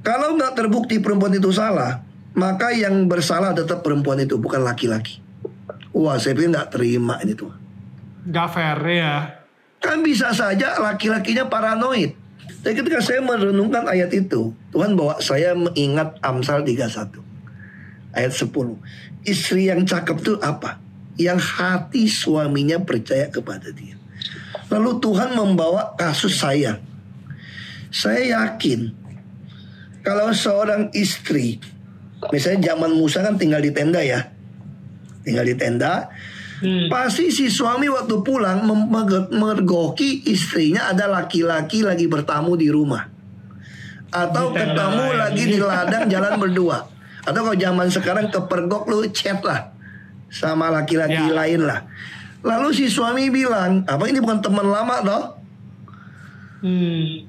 Kalau nggak terbukti perempuan itu salah, maka yang bersalah tetap perempuan itu, bukan laki-laki. Wah, saya pikir nggak terima ini Tuhan. Gak fair ya. Kan bisa saja laki-lakinya paranoid. Tapi ketika saya merenungkan ayat itu, Tuhan bawa saya mengingat Amsal 31. Ayat 10. Istri yang cakep itu apa? Yang hati suaminya percaya kepada dia. Lalu Tuhan membawa kasus saya. Saya yakin kalau seorang istri, misalnya zaman Musa kan tinggal di tenda ya. Tinggal di tenda, Hmm. Pasti si suami waktu pulang mergoki istrinya ada laki-laki lagi bertamu di rumah. Atau Di ketemu lagi di ladang jalan berdua. Atau kalau zaman sekarang kepergok lu chat lah sama laki-laki Ya. lain lah. Lalu si suami bilang, apa ini bukan teman lama toh? Hmm.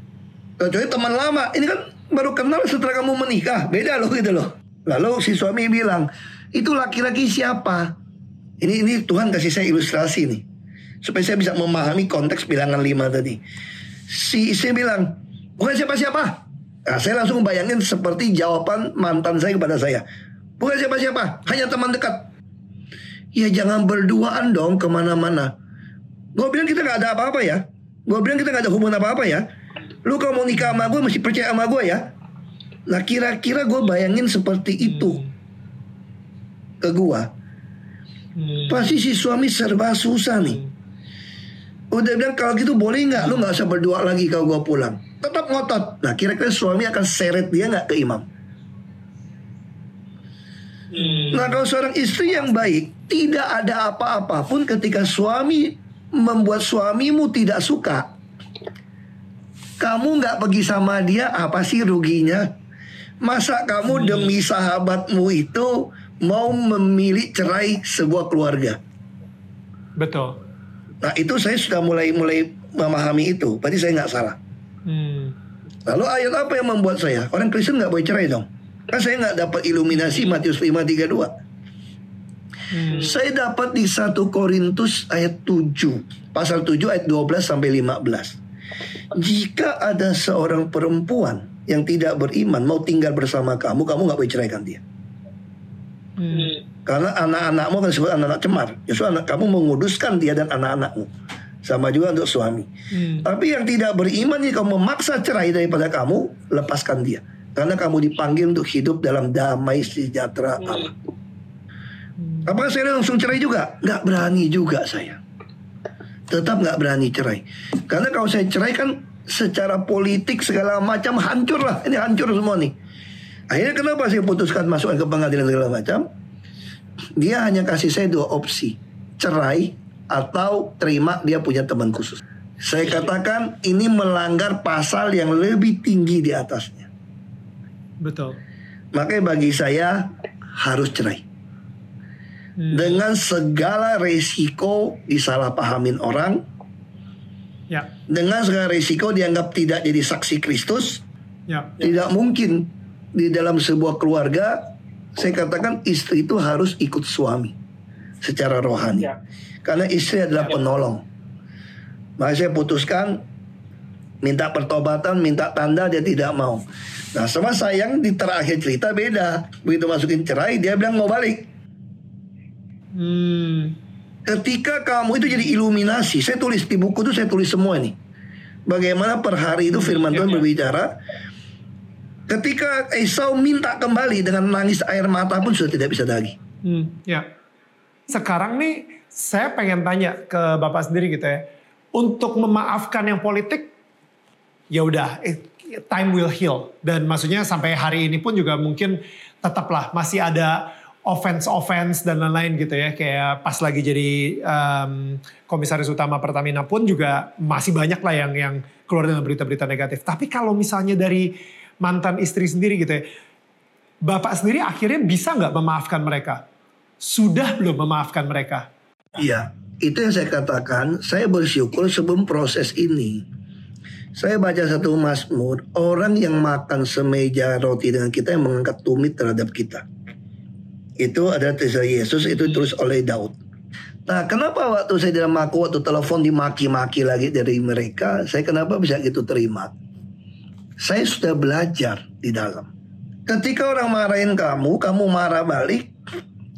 Kecuali teman lama, ini kan baru kenal setelah kamu menikah, beda loh gitu loh. Lalu si suami bilang, itu laki-laki siapa? Ini ini Tuhan kasih saya ilustrasi nih, supaya saya bisa memahami konteks bilangan lima tadi. Si istri bilang, bukan siapa-siapa. Nah, saya langsung bayangin seperti jawaban mantan saya kepada saya. Bukan siapa-siapa, hanya teman dekat. Ya jangan berduaan dong ke mana-mana. Gue bilang kita nggak ada apa-apa ya. Gue bilang kita nggak ada hubungan apa-apa ya. Lu kalau mau nikah sama gue mesti percaya sama gue ya. Nah kira-kira gue bayangin seperti itu ke gue. Hmm. Pasti si suami serba susah nih. Udah bilang kalau gitu boleh nggak? Lu nggak usah berdoa lagi kalau gue pulang. Tetap ngotot. Nah kira-kira suami akan seret dia nggak ke imam? Hmm. Nah kalau seorang istri yang baik Tidak ada apa-apa pun ketika suami Membuat suamimu tidak suka Kamu nggak pergi sama dia Apa sih ruginya Masa kamu demi sahabatmu itu mau memilih cerai sebuah keluarga. Betul. Nah itu saya sudah mulai mulai memahami itu. Berarti saya nggak salah. Hmm. Lalu ayat apa yang membuat saya orang Kristen nggak boleh cerai dong? Kan saya nggak dapat iluminasi Matius 5:32. Hmm. Saya dapat di 1 Korintus ayat 7, pasal 7 ayat 12 sampai 15. Jika ada seorang perempuan yang tidak beriman mau tinggal bersama kamu, kamu nggak boleh ceraikan dia. Hmm. Karena anak-anakmu akan disebut anak-anak cemar. Justru anak kamu menguduskan dia dan anak-anakmu. Sama juga untuk suami. Hmm. Tapi yang tidak beriman jika memaksa cerai daripada kamu, lepaskan dia. Karena kamu dipanggil untuk hidup dalam damai sejahtera Allah. Apakah saya langsung cerai juga? Nggak berani juga saya. Tetap nggak berani cerai. Karena kalau saya cerai kan secara politik segala macam hancur lah. Ini hancur semua nih. Akhirnya kenapa saya putuskan masuk ke pengadilan segala macam? Dia hanya kasih saya dua opsi. Cerai atau terima dia punya teman khusus. Saya katakan ini melanggar pasal yang lebih tinggi di atasnya. Betul. Makanya bagi saya harus cerai. Hmm. Dengan segala resiko disalahpahamin orang, Ya. dengan segala resiko dianggap tidak jadi saksi Kristus, Ya. tidak mungkin di dalam sebuah keluarga saya katakan istri itu harus ikut suami secara rohani. Ya. Karena istri adalah penolong. Maka saya putuskan minta pertobatan, minta tanda dia tidak mau. Nah, sama sayang di terakhir cerita beda. Begitu masukin cerai dia bilang mau balik. Hmm. Ketika kamu itu jadi iluminasi, saya tulis di buku itu saya tulis semua nih. Bagaimana per hari itu firman Tuhan berbicara. Ketika Esau minta kembali dengan nangis air mata pun sudah tidak bisa lagi. Hmm, ya. Sekarang nih saya pengen tanya ke Bapak sendiri gitu ya. Untuk memaafkan yang politik, ya udah, eh, time will heal. Dan maksudnya sampai hari ini pun juga mungkin tetaplah masih ada offense-offense dan lain-lain gitu ya. Kayak pas lagi jadi em, komisaris utama Pertamina pun juga masih banyak lah yang yang keluar dengan berita-berita negatif. Tapi kalau misalnya dari mantan istri sendiri gitu ya, Bapak sendiri akhirnya bisa nggak memaafkan mereka? Sudah belum memaafkan mereka? Iya, itu yang saya katakan. Saya bersyukur sebelum proses ini. Saya baca satu Mazmur, orang yang makan semeja roti dengan kita yang mengangkat tumit terhadap kita. Itu ada tulisan Yesus, itu terus oleh Daud. Nah, kenapa waktu saya dalam aku waktu telepon dimaki-maki lagi dari mereka, saya kenapa bisa gitu terima? Saya sudah belajar di dalam. Ketika orang marahin kamu, kamu marah balik,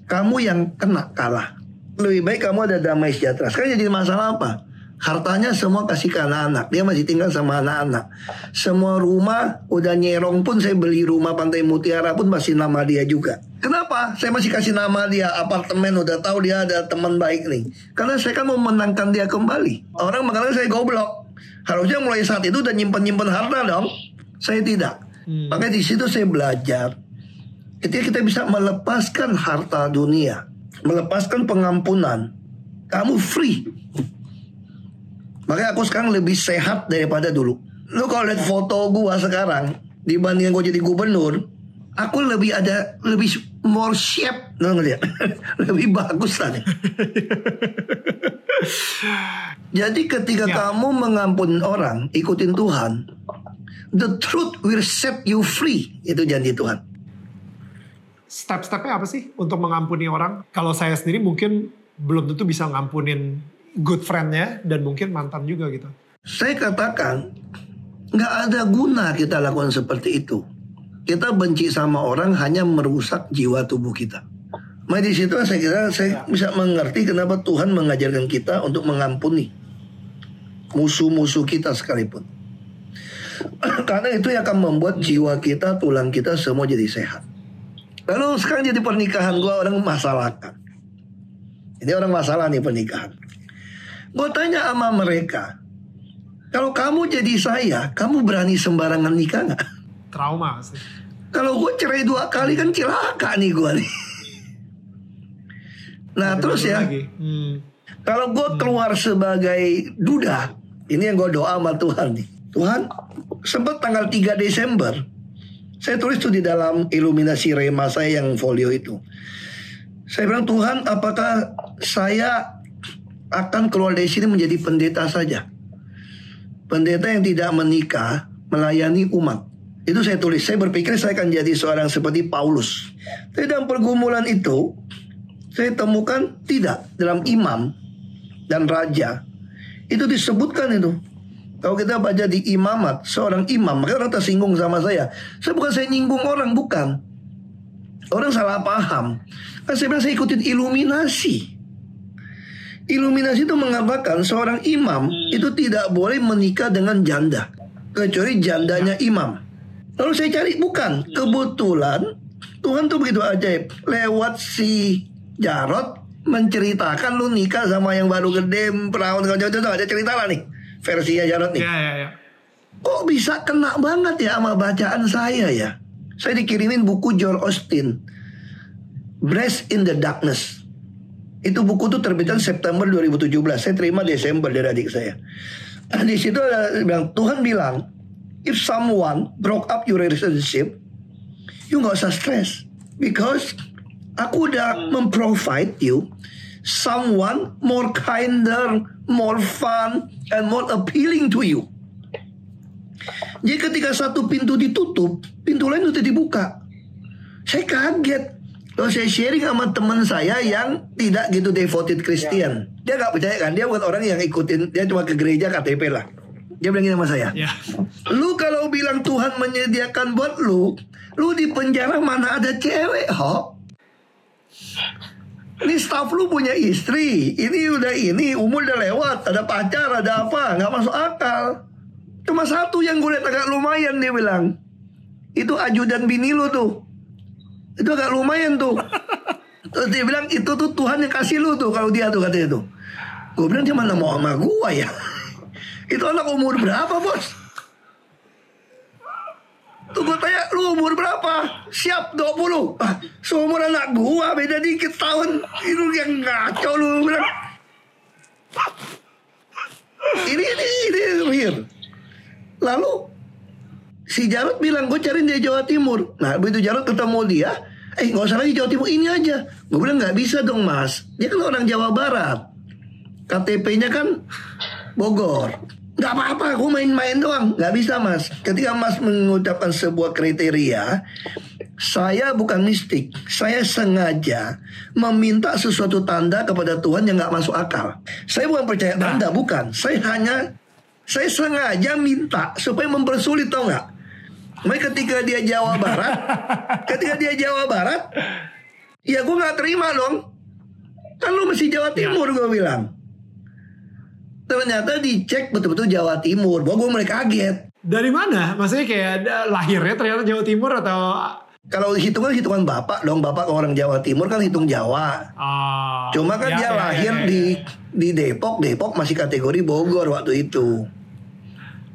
kamu yang kena kalah. Lebih baik kamu ada damai sejahtera. Sekarang jadi masalah apa? Hartanya semua kasih ke anak-anak. Dia masih tinggal sama anak-anak. Semua rumah udah nyerong pun saya beli rumah Pantai Mutiara pun masih nama dia juga. Kenapa? Saya masih kasih nama dia apartemen udah tahu dia ada teman baik nih. Karena saya kan mau menangkan dia kembali. Orang mengatakan saya goblok. Harusnya mulai saat itu udah nyimpen-nyimpen harta dong. Saya tidak. Hmm. Makanya di situ saya belajar. Ketika kita bisa melepaskan harta dunia, melepaskan pengampunan, kamu free. Makanya aku sekarang lebih sehat daripada dulu. Lu kalau lihat foto gua sekarang dibandingkan gua jadi gubernur, aku lebih ada lebih more shape, lu ngeliat? [laughs] lebih bagus lah. nih. [laughs] Jadi ketika Ya. kamu mengampuni orang, ikutin Tuhan, the truth will set you free. Itu janji Tuhan. Step-stepnya apa sih untuk mengampuni orang? Kalau saya sendiri mungkin belum tentu bisa ngampunin good friend-nya dan mungkin mantan juga gitu. Saya katakan nggak ada guna kita lakukan seperti itu. Kita benci sama orang hanya merusak jiwa tubuh kita. Nah di situ saya kira saya bisa mengerti kenapa Tuhan mengajarkan kita untuk mengampuni musuh-musuh kita sekalipun. [clears throat] Karena itu yang akan membuat jiwa kita, tulang kita semua jadi sehat. Lalu sekarang jadi pernikahan gua orang masalahkan. Ini orang masalah nih pernikahan. Gue tanya sama mereka, kalau kamu jadi saya, kamu berani sembarangan nikah nggak? Trauma sih. Kalau gue cerai dua kali kan cilaka nih gue nih. Nah terus ya, Lagi. Hmm. kalau gue keluar sebagai duda, ini yang gue doa sama Tuhan nih. Tuhan, sempat tanggal 3 Desember, saya tulis tuh di dalam iluminasi rema saya yang folio itu. Saya bilang Tuhan apakah saya akan keluar dari sini menjadi pendeta saja. Pendeta yang tidak menikah melayani umat. Itu saya tulis. Saya berpikir saya akan jadi seorang seperti Paulus. Tapi dalam pergumulan itu, saya temukan tidak dalam imam dan raja. Itu disebutkan itu. Kalau kita baca di imamat, seorang imam, maka orang tersinggung sama saya. Saya bukan saya nyinggung orang, bukan. Orang salah paham. Kan saya bilang saya ikutin iluminasi. Iluminasi itu mengatakan seorang imam itu tidak boleh menikah dengan janda. Kecuali jandanya imam. Lalu saya cari, bukan. Kebetulan Tuhan tuh begitu ajaib. Lewat si Jarot menceritakan lu nikah sama yang baru gede perawan kalau jauh ada cerita lah nih versinya Jarot nih. Ya, ya, ya. Kok bisa kena banget ya sama bacaan saya ya? Saya dikirimin buku George Austin, Breast in the Darkness. Itu buku tuh terbitan September 2017. Saya terima Desember dari adik saya. Nah, di situ ada bilang Tuhan bilang, if someone broke up your relationship, you nggak usah stress because aku udah memprovide you someone more kinder, more fun, and more appealing to you. Jadi ketika satu pintu ditutup, pintu lain sudah dibuka. Saya kaget. Kalau saya sharing sama teman saya yang tidak gitu devoted Christian. Dia nggak percaya kan, dia bukan orang yang ikutin, dia cuma ke gereja KTP lah. Dia bilang gini sama saya. Ya. Lu kalau bilang Tuhan menyediakan buat lu, lu di penjara mana ada cewek, ho? Ini staff lu punya istri, ini udah ini, umur udah lewat, ada pacar, ada apa, nggak masuk akal. Cuma satu yang gue lihat agak lumayan dia bilang. Itu ajudan bini lu tuh. Itu agak lumayan tuh. Terus dia bilang itu tuh Tuhan yang kasih lu tuh kalau dia tuh katanya tuh. Gue bilang dia mana mau sama gua ya. [laughs] itu anak umur berapa bos? Tuh gue tanya lu umur berapa? Siap 20 ah, Seumur anak gua beda dikit tahun Itu yang ngaco lu bilang Ini ini ini weird Lalu Si Jarod bilang gue cariin dia Jawa Timur Nah begitu Jarod ketemu dia Eh gak usah lagi Jawa Timur ini aja Gue bilang gak bisa dong mas Dia kan orang Jawa Barat KTP-nya kan Bogor Gak apa-apa, gue main-main doang. Gak bisa mas. Ketika mas mengucapkan sebuah kriteria, saya bukan mistik. Saya sengaja meminta sesuatu tanda kepada Tuhan yang gak masuk akal. Saya bukan percaya tanda, bukan. Saya hanya, saya sengaja minta supaya mempersulit tau gak? Makanya ketika dia Jawa Barat, [laughs] ketika dia Jawa Barat, ya gue gak terima dong. Kan lu masih Jawa Timur gue bilang. Ternyata dicek betul-betul Jawa Timur. Bahwa gue mulai kaget. Dari mana? Maksudnya kayak ada- lahirnya ternyata Jawa Timur atau Kalau hitungan hitungan bapak dong, bapak orang Jawa Timur kan hitung Jawa. Ah, Cuma kan ya, dia ya, lahir ya, ya. di di Depok, Depok masih kategori Bogor waktu itu.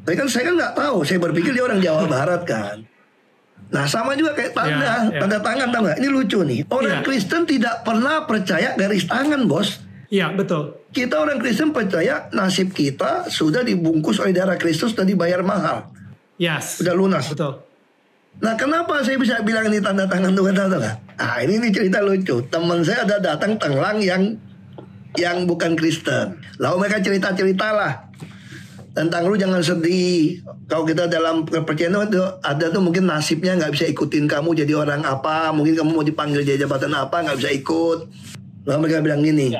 Tapi kan saya kan nggak tahu, saya berpikir dia orang Jawa Barat kan. Nah sama juga kayak tanda, Ya, ya. tanda tangan tau nggak? Ini lucu nih. Orang Iya. Kristen tidak pernah percaya garis tangan bos. Iya betul. Kita orang Kristen percaya nasib kita sudah dibungkus oleh darah Kristus dan dibayar mahal. Yes. Udah lunas. Betul. Nah kenapa saya bisa bilang ini tanda tangan Tuhan tahu nggak? Ah ini ini cerita lucu. Teman saya ada datang tenglang yang yang bukan Kristen. Lalu mereka cerita ceritalah tentang lu jangan sedih. Kalau kita dalam kepercayaan itu ada tuh mungkin nasibnya nggak bisa ikutin kamu jadi orang apa. Mungkin kamu mau dipanggil jadi jabatan apa nggak bisa ikut. Lalu mereka bilang gini.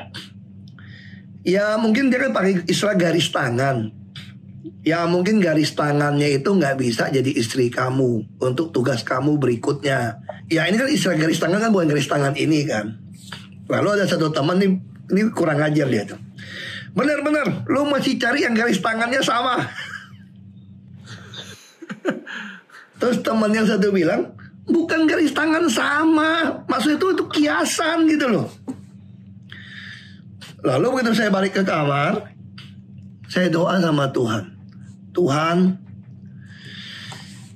Ya mungkin dia kan pakai istilah garis tangan. Ya mungkin garis tangannya itu nggak bisa jadi istri kamu untuk tugas kamu berikutnya. Ya ini kan istilah garis tangan kan bukan garis tangan ini kan. Lalu ada satu teman nih ini kurang ajar dia tuh. Bener-bener, lu masih cari yang garis tangannya sama. Terus teman yang satu bilang, bukan garis tangan sama, maksud itu itu kiasan gitu loh. Lalu begitu saya balik ke kamar, saya doa sama Tuhan. Tuhan,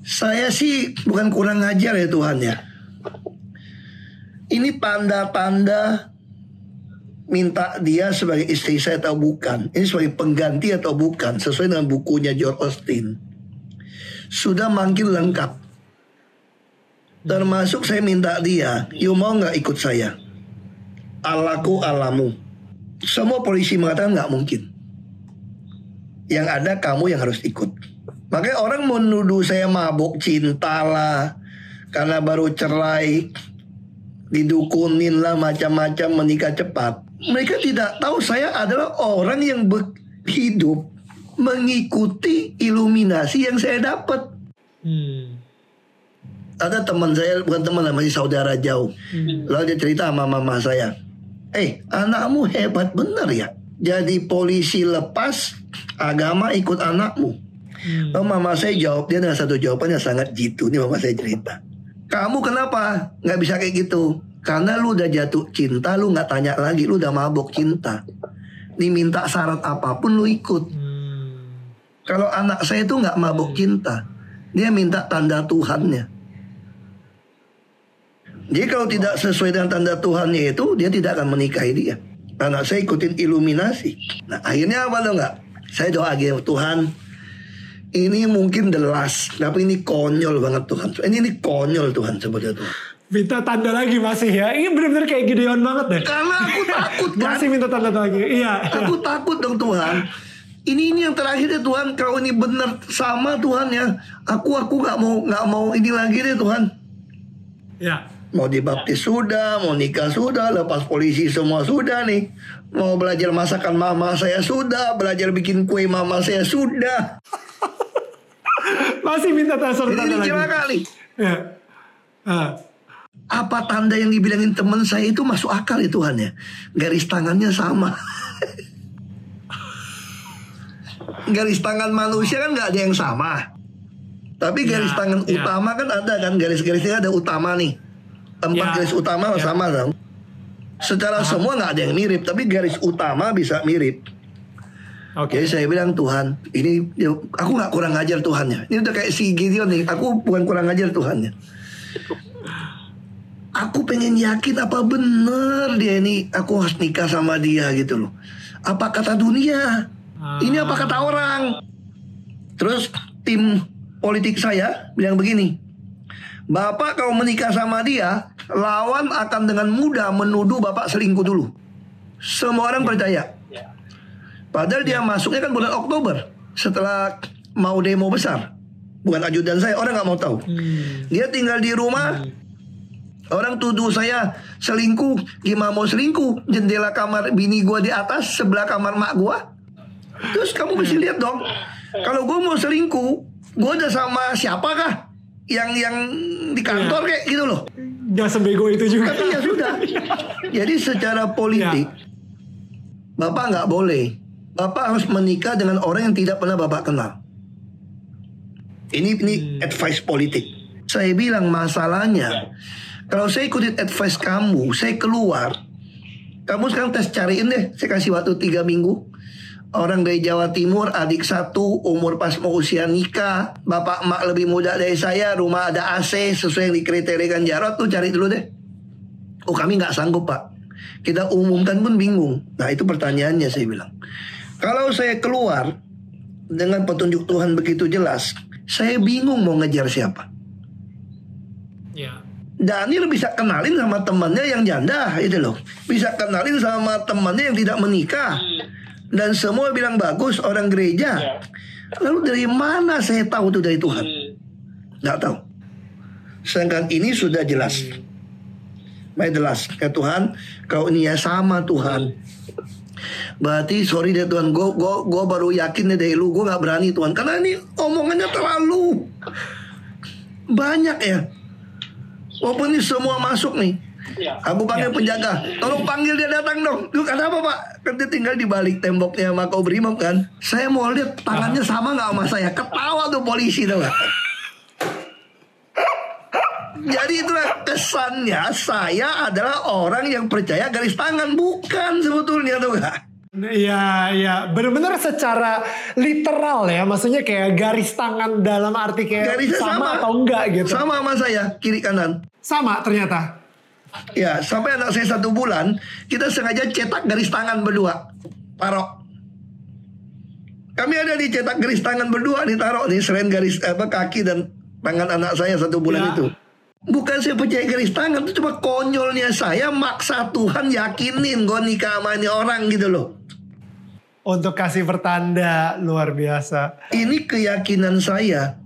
saya sih bukan kurang ajar ya Tuhan ya. Ini tanda-tanda minta dia sebagai istri saya atau bukan. Ini sebagai pengganti atau bukan. Sesuai dengan bukunya George Austin. Sudah manggil lengkap. Termasuk saya minta dia, you mau nggak ikut saya? Alaku alamu. Semua polisi mengatakan nggak mungkin. Yang ada kamu yang harus ikut. Makanya orang menuduh saya mabuk cinta lah. Karena baru cerai. Didukunin lah macam-macam menikah cepat. Mereka tidak tahu saya adalah orang yang hidup mengikuti iluminasi yang saya dapat. Hmm. Ada teman saya, bukan teman masih saudara jauh. Hmm. Lalu dia cerita sama mama saya. Eh, anakmu hebat bener ya. Jadi polisi lepas, agama ikut anakmu. Hmm. Oh, mama saya jawab dia dengan satu jawaban yang sangat jitu. Ini mama saya cerita. Kamu kenapa nggak bisa kayak gitu? Karena lu udah jatuh cinta, lu nggak tanya lagi, lu udah mabok cinta. Diminta syarat apa pun lu ikut. Hmm. Kalau anak saya itu nggak mabok cinta, dia minta tanda Tuhannya. Jadi kalau tidak sesuai dengan tanda Tuhannya itu, dia tidak akan menikahi dia. Anak saya ikutin iluminasi. Nah akhirnya apa lo nggak? Saya doa gitu Tuhan, ini mungkin the last, tapi ini konyol banget Tuhan. Ini ini konyol Tuhan sebetulnya Tuhan. Minta tanda lagi masih ya. Ini benar-benar kayak Gideon banget deh. Karena aku takut [laughs] kan. Masih minta tanda lagi. Iya. Aku iya. takut dong Tuhan. Ini ini yang terakhir ya Tuhan. Kalau ini benar sama Tuhan ya. Aku aku nggak mau nggak mau ini lagi deh Tuhan. Ya. Mau dibaptis sudah, mau nikah sudah, lepas polisi semua sudah nih. Mau belajar masakan mama saya sudah, belajar bikin kue mama saya sudah. [laughs] Masih minta tanda lagi. Ini kali. Ya. Ah apa tanda yang dibilangin teman saya itu masuk akal ya Tuhan ya garis tangannya sama [laughs] garis tangan manusia kan nggak ada yang sama tapi ya, garis ya, tangan ya. utama kan ada kan garis-garisnya ada utama nih empat ya, garis utama ya. sama dong secara Aha. semua nggak ada yang mirip tapi garis utama bisa mirip Oke. Okay. Jadi saya bilang Tuhan, ini aku nggak kurang ajar Tuhannya. Ini udah kayak si Gideon nih. Aku bukan kurang ajar Tuhannya aku pengen yakin apa bener dia ini aku harus nikah sama dia gitu loh. Apa kata dunia? Ini apa kata orang? Terus tim politik saya bilang begini. Bapak kalau menikah sama dia, lawan akan dengan mudah menuduh Bapak selingkuh dulu. Semua orang percaya. Padahal dia masuknya kan bulan Oktober setelah mau demo besar. Bukan ajudan saya, orang nggak mau tahu. Hmm. Dia tinggal di rumah, hmm Orang tuduh saya selingkuh, gimana mau selingkuh? Jendela kamar bini gua di atas, sebelah kamar mak gua. Terus kamu mesti lihat dong. Kalau gua mau selingkuh, gua udah sama siapakah? Yang yang di kantor kayak gitu loh. Gak sebego itu juga. Tapi ya sudah. Jadi secara politik, ya. Bapak nggak boleh. Bapak harus menikah dengan orang yang tidak pernah Bapak kenal. Ini ini hmm. advice politik. Saya bilang masalahnya kalau saya ikutin advice kamu, saya keluar. Kamu sekarang tes cariin deh. Saya kasih waktu tiga minggu. Orang dari Jawa Timur, adik satu, umur pas mau usia nikah, bapak emak lebih muda dari saya, rumah ada AC sesuai yang dikriterikan Jarot tuh cari dulu deh. Oh kami nggak sanggup pak. Kita umumkan pun bingung. Nah itu pertanyaannya saya bilang. Kalau saya keluar dengan petunjuk Tuhan begitu jelas, saya bingung mau ngejar siapa. Ya. Daniel bisa kenalin sama temannya yang janda itu loh. Bisa kenalin sama temannya yang tidak menikah. Dan semua bilang bagus orang gereja. Ya. Lalu dari mana saya tahu itu dari Tuhan? Hmm. Nggak tahu. Sedangkan ini sudah jelas. Hmm. Baik jelas. Ya Tuhan, kau ini ya sama Tuhan. Berarti sorry deh Tuhan, gue gua, gua baru yakin deh dari lu, gue nggak berani Tuhan, karena ini omongannya terlalu banyak ya. Walaupun ini semua masuk nih. Ya. Aku panggil ya. penjaga, tolong panggil dia datang dong. Lu kenapa pak? Kan dia tinggal di balik temboknya Mako Brimob kan. Saya mau lihat tangannya sama nggak sama saya. Ketawa tuh polisi tuh? Jadi itulah kesannya saya adalah orang yang percaya garis tangan bukan sebetulnya tuh gak? Iya, iya, benar-benar secara literal ya, maksudnya kayak garis tangan dalam arti kayak Garisnya sama, sama atau enggak gitu. Sama sama saya, kiri kanan. Sama ternyata. Ya, sampai anak saya satu bulan, kita sengaja cetak garis tangan berdua, parok. Kami ada di cetak garis tangan berdua, ditaruh nih selain garis apa kaki dan tangan anak saya satu bulan ya. itu. Bukan saya percaya garis tangan itu cuma konyolnya saya maksa Tuhan yakinin gue nikah sama ini orang gitu loh. Untuk kasih pertanda luar biasa. Ini keyakinan saya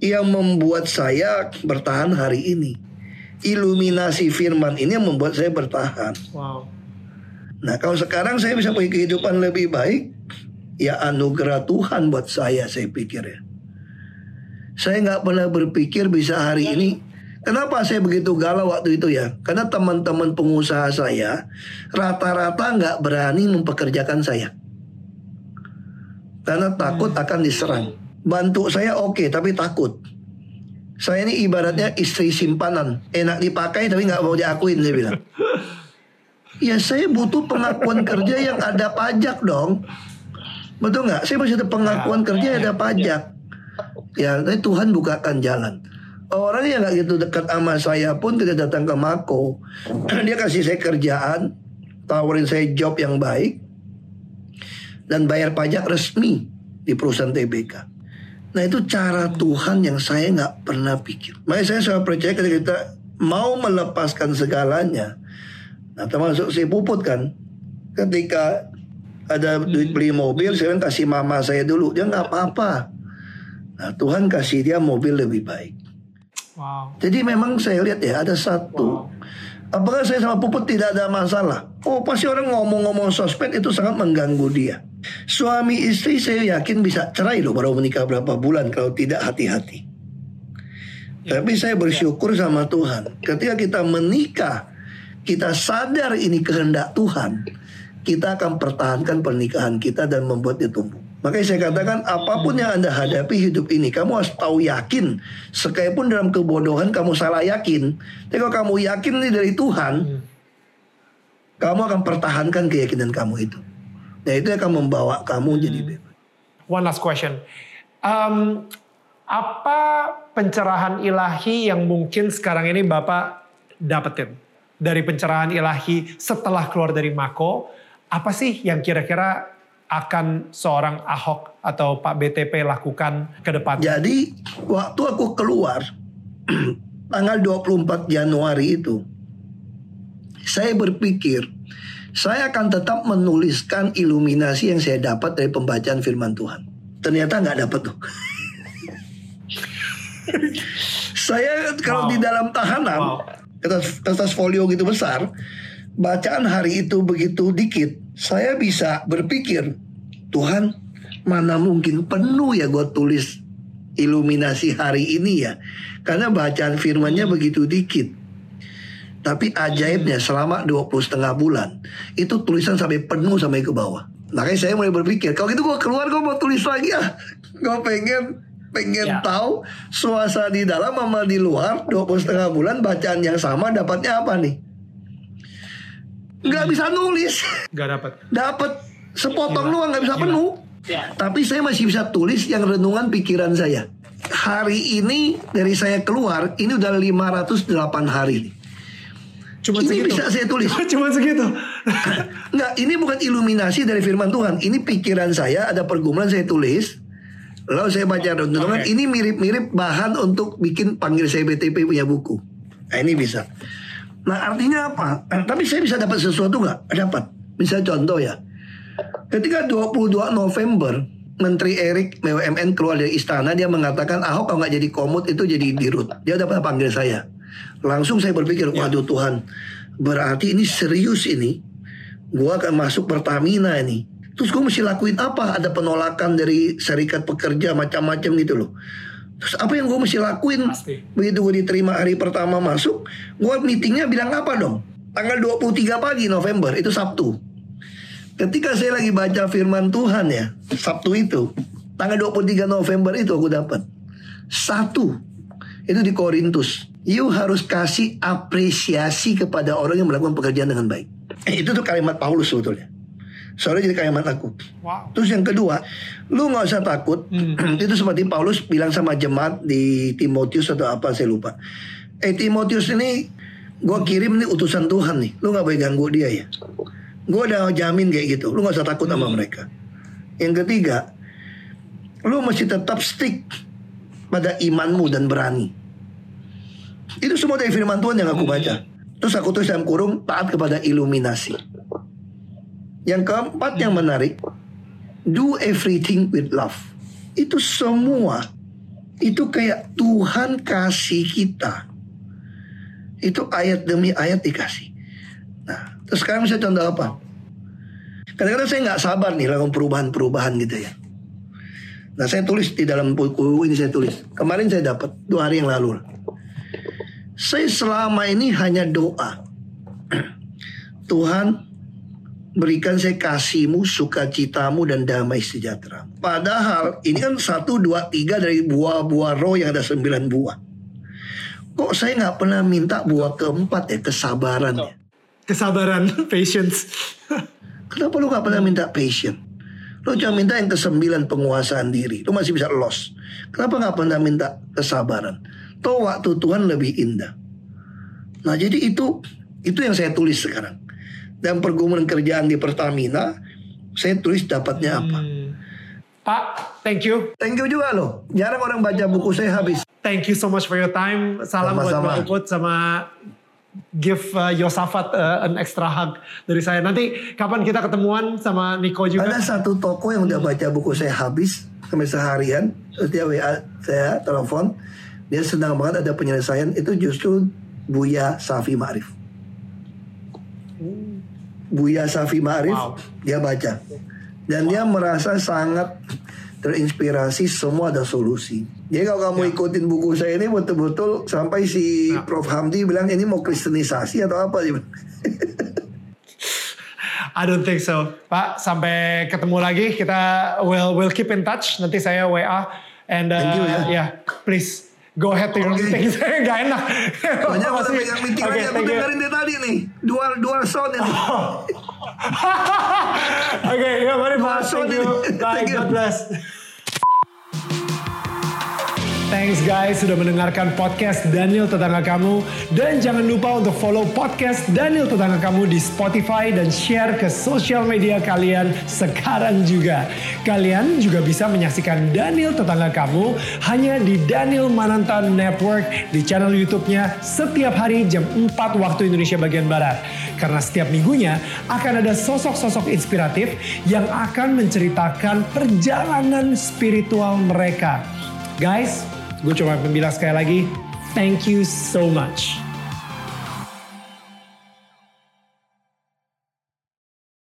yang membuat saya bertahan hari ini. Iluminasi firman ini yang membuat saya bertahan. Wow. Nah kalau sekarang saya bisa punya kehidupan lebih baik, ya anugerah Tuhan buat saya saya pikir ya. Saya nggak pernah berpikir bisa hari ini. Kenapa saya begitu galau waktu itu ya? Karena teman-teman pengusaha saya rata-rata nggak berani mempekerjakan saya. Karena takut akan diserang. Bantu saya oke, tapi takut. Saya ini ibaratnya istri simpanan. Enak dipakai tapi nggak mau diakuin saya bilang. [laughs] Ya saya butuh pengakuan kerja yang ada pajak dong. Betul nggak? Saya masih ada pengakuan kerja yang ada pajak. Ya, tapi Tuhan bukakan jalan. Orang yang nggak gitu dekat sama saya pun tidak datang ke Mako. [clears throat] Dia kasih saya kerjaan, tawarin saya job yang baik, dan bayar pajak resmi di perusahaan TBK. Nah itu cara Tuhan yang saya nggak pernah pikir. Makanya saya selalu percaya ketika kita mau melepaskan segalanya. Nah termasuk si puput kan. Ketika ada duit beli mobil, saya kasih mama saya dulu. Dia nggak apa-apa. Nah Tuhan kasih dia mobil lebih baik. Wow. Jadi memang saya lihat ya ada satu. Apakah saya sama Puput tidak ada masalah? Oh pasti orang ngomong-ngomong sosmed itu sangat mengganggu dia. Suami istri saya yakin bisa cerai loh baru menikah berapa bulan kalau tidak hati-hati. Tapi saya bersyukur sama Tuhan. Ketika kita menikah, kita sadar ini kehendak Tuhan. Kita akan pertahankan pernikahan kita dan membuat dia tumbuh. Makanya saya katakan apa pun yang Anda hadapi hidup ini Kamu harus tahu yakin. Sekalipun dalam kebodohan kamu salah yakin. Tapi kalau kamu yakin ini dari Tuhan Kamu akan pertahankan keyakinan kamu itu. Nah itu akan membawa kamu jadi bebas. One last question. Um, apa pencerahan ilahi yang mungkin sekarang ini Bapak dapetin? Dari pencerahan ilahi setelah keluar dari Mako, apa sih yang kira-kira akan seorang Ahok atau Pak BTP lakukan ke depan? Jadi waktu aku keluar [clears throat] tanggal 24 Januari itu saya berpikir saya akan tetap menuliskan iluminasi yang saya dapat dari pembacaan firman Tuhan. Ternyata nggak dapat tuh. [laughs] saya kalau Wow. di dalam tahanan Wow. kertas, kertas folio gitu besar, bacaan hari itu begitu dikit, saya bisa berpikir, Tuhan, mana mungkin penuh ya gue tulis iluminasi hari ini ya. Karena bacaan firmannya begitu dikit. Tapi ajaibnya selama 20 setengah bulan, itu tulisan sampai penuh sampai ke bawah. Makanya saya mulai berpikir, kalau gitu gue keluar gue mau tulis lagi [laughs] ah. Gue pengen pengen Ya. tahu suasana di dalam sama di luar 20 setengah bulan bacaan yang sama dapatnya apa nih? Nggak bisa nulis, Gak dapat. dapat sepotong Gila. doang nggak bisa Gila. penuh. Tapi saya masih bisa tulis yang renungan pikiran saya. Hari ini dari saya keluar ini udah 508 hari. Cuma Ini segitu. bisa saya tulis. [laughs] Cuma segitu. [laughs] Nggak, ini bukan iluminasi dari firman Tuhan. Ini pikiran saya, ada pergumulan saya tulis. Lalu saya baca renungan. Oke. Ini mirip-mirip bahan untuk bikin panggil saya BTP punya buku. Nah ini bisa. Nah artinya apa? Eh, Tapi saya bisa dapat sesuatu nggak? Dapat. Misalnya contoh ya. Ketika 22 November Menteri Erik BUMN keluar dari istana dia mengatakan Ahok kalau nggak jadi komut itu jadi dirut. Dia dapat panggil saya. Langsung saya berpikir, waduh Tuhan, berarti ini serius ini. Gua akan masuk Pertamina ini. Terus gue mesti lakuin apa? Ada penolakan dari serikat pekerja macam-macam gitu loh. Terus apa yang gue mesti lakuin? Pasti. Begitu gue diterima hari pertama masuk, gue meetingnya bilang apa dong? Tanggal 23 pagi November, itu Sabtu. Ketika saya lagi baca firman Tuhan ya, Sabtu itu, tanggal 23 November itu aku dapat. Satu, itu di Korintus. You harus kasih apresiasi kepada orang yang melakukan pekerjaan dengan baik. Eh, itu tuh kalimat Paulus sebetulnya. Soalnya jadi kalimat aku. Wow. Terus yang kedua, lu nggak usah takut. [clears throat] itu seperti Paulus bilang sama jemaat di Timotius atau apa saya lupa. Eh Timotius ini gue kirim nih utusan Tuhan nih. Lu nggak boleh ganggu dia ya. Gue udah jamin kayak gitu. Lu nggak usah takut sama mereka. Yang ketiga, lu mesti tetap stick pada imanmu dan berani. Itu semua dari firman Tuhan yang aku baca. Terus aku tulis dalam kurung taat kepada iluminasi. Yang keempat yang menarik, do everything with love. Itu semua itu kayak Tuhan kasih kita. Itu ayat demi ayat dikasih. Nah, terus sekarang saya contoh apa? Kadang-kadang saya nggak sabar nih lakukan perubahan-perubahan gitu ya. Nah saya tulis di dalam buku ini saya tulis. Kemarin saya dapat dua hari yang lalu. Saya selama ini hanya doa. [clears throat] Tuhan berikan saya kasihmu, sukacitamu dan damai sejahtera. Padahal ini kan satu, dua, tiga dari buah-buah roh yang ada sembilan buah. Kok saya nggak pernah minta buah keempat ya kesabaran ya? Kesabaran, [laughs] patience. Kenapa lu nggak pernah minta patient? Lu cuma minta yang kesembilan penguasaan diri. Lu masih bisa loss. Kenapa nggak pernah minta kesabaran? Toh waktu Tuhan lebih indah. Nah jadi itu itu yang saya tulis sekarang. Dan pergumulan kerjaan di Pertamina, saya tulis dapatnya apa. Hmm. Pak, thank you. Thank you juga loh. Jarang orang baca buku saya habis. Thank you so much for your time. Salam buat Sama-sama. Mbak Uput sama give uh, Yosafat uh, an extra hug dari saya. Nanti kapan kita ketemuan sama Nico juga? Ada satu toko yang udah baca buku saya habis sampai seharian. Terus dia WA saya telepon. Dia senang banget ada penyelesaian. Itu justru Buya Safi Ma'rif. Buya Safi Ma'rif Wow. dia baca. Dan dia merasa sangat terinspirasi semua ada solusi. Jadi kalau kamu ikutin buku saya ini betul-betul sampai si Ya. Prof Hamdi bilang ini mau kristenisasi atau apa bilang. [laughs] I don't think so. Pak, sampai ketemu lagi. Kita will will keep in touch. Nanti saya WA and uh, Thank you, ya. yeah, please go ahead to your Oke. meeting. Saya nggak enak. Banyak orang Masih- pegang meeting Oke, lagi aku dengerin dia tadi nih. Dual dual sound ini. [laughs] Oke, ya mari Pak. Thank you. Bye. Thank you. God bless. Thanks guys sudah mendengarkan podcast Daniel Tetangga Kamu. Dan jangan lupa untuk follow podcast Daniel Tetangga Kamu di Spotify dan share ke sosial media kalian sekarang juga. Kalian juga bisa menyaksikan Daniel Tetangga Kamu hanya di Daniel Mananta Network di channel YouTube-nya setiap hari jam 4 waktu Indonesia bagian Barat. Karena setiap minggunya akan ada sosok-sosok inspiratif yang akan menceritakan perjalanan spiritual mereka. Guys, gue cuma bilang sekali lagi, thank you so much.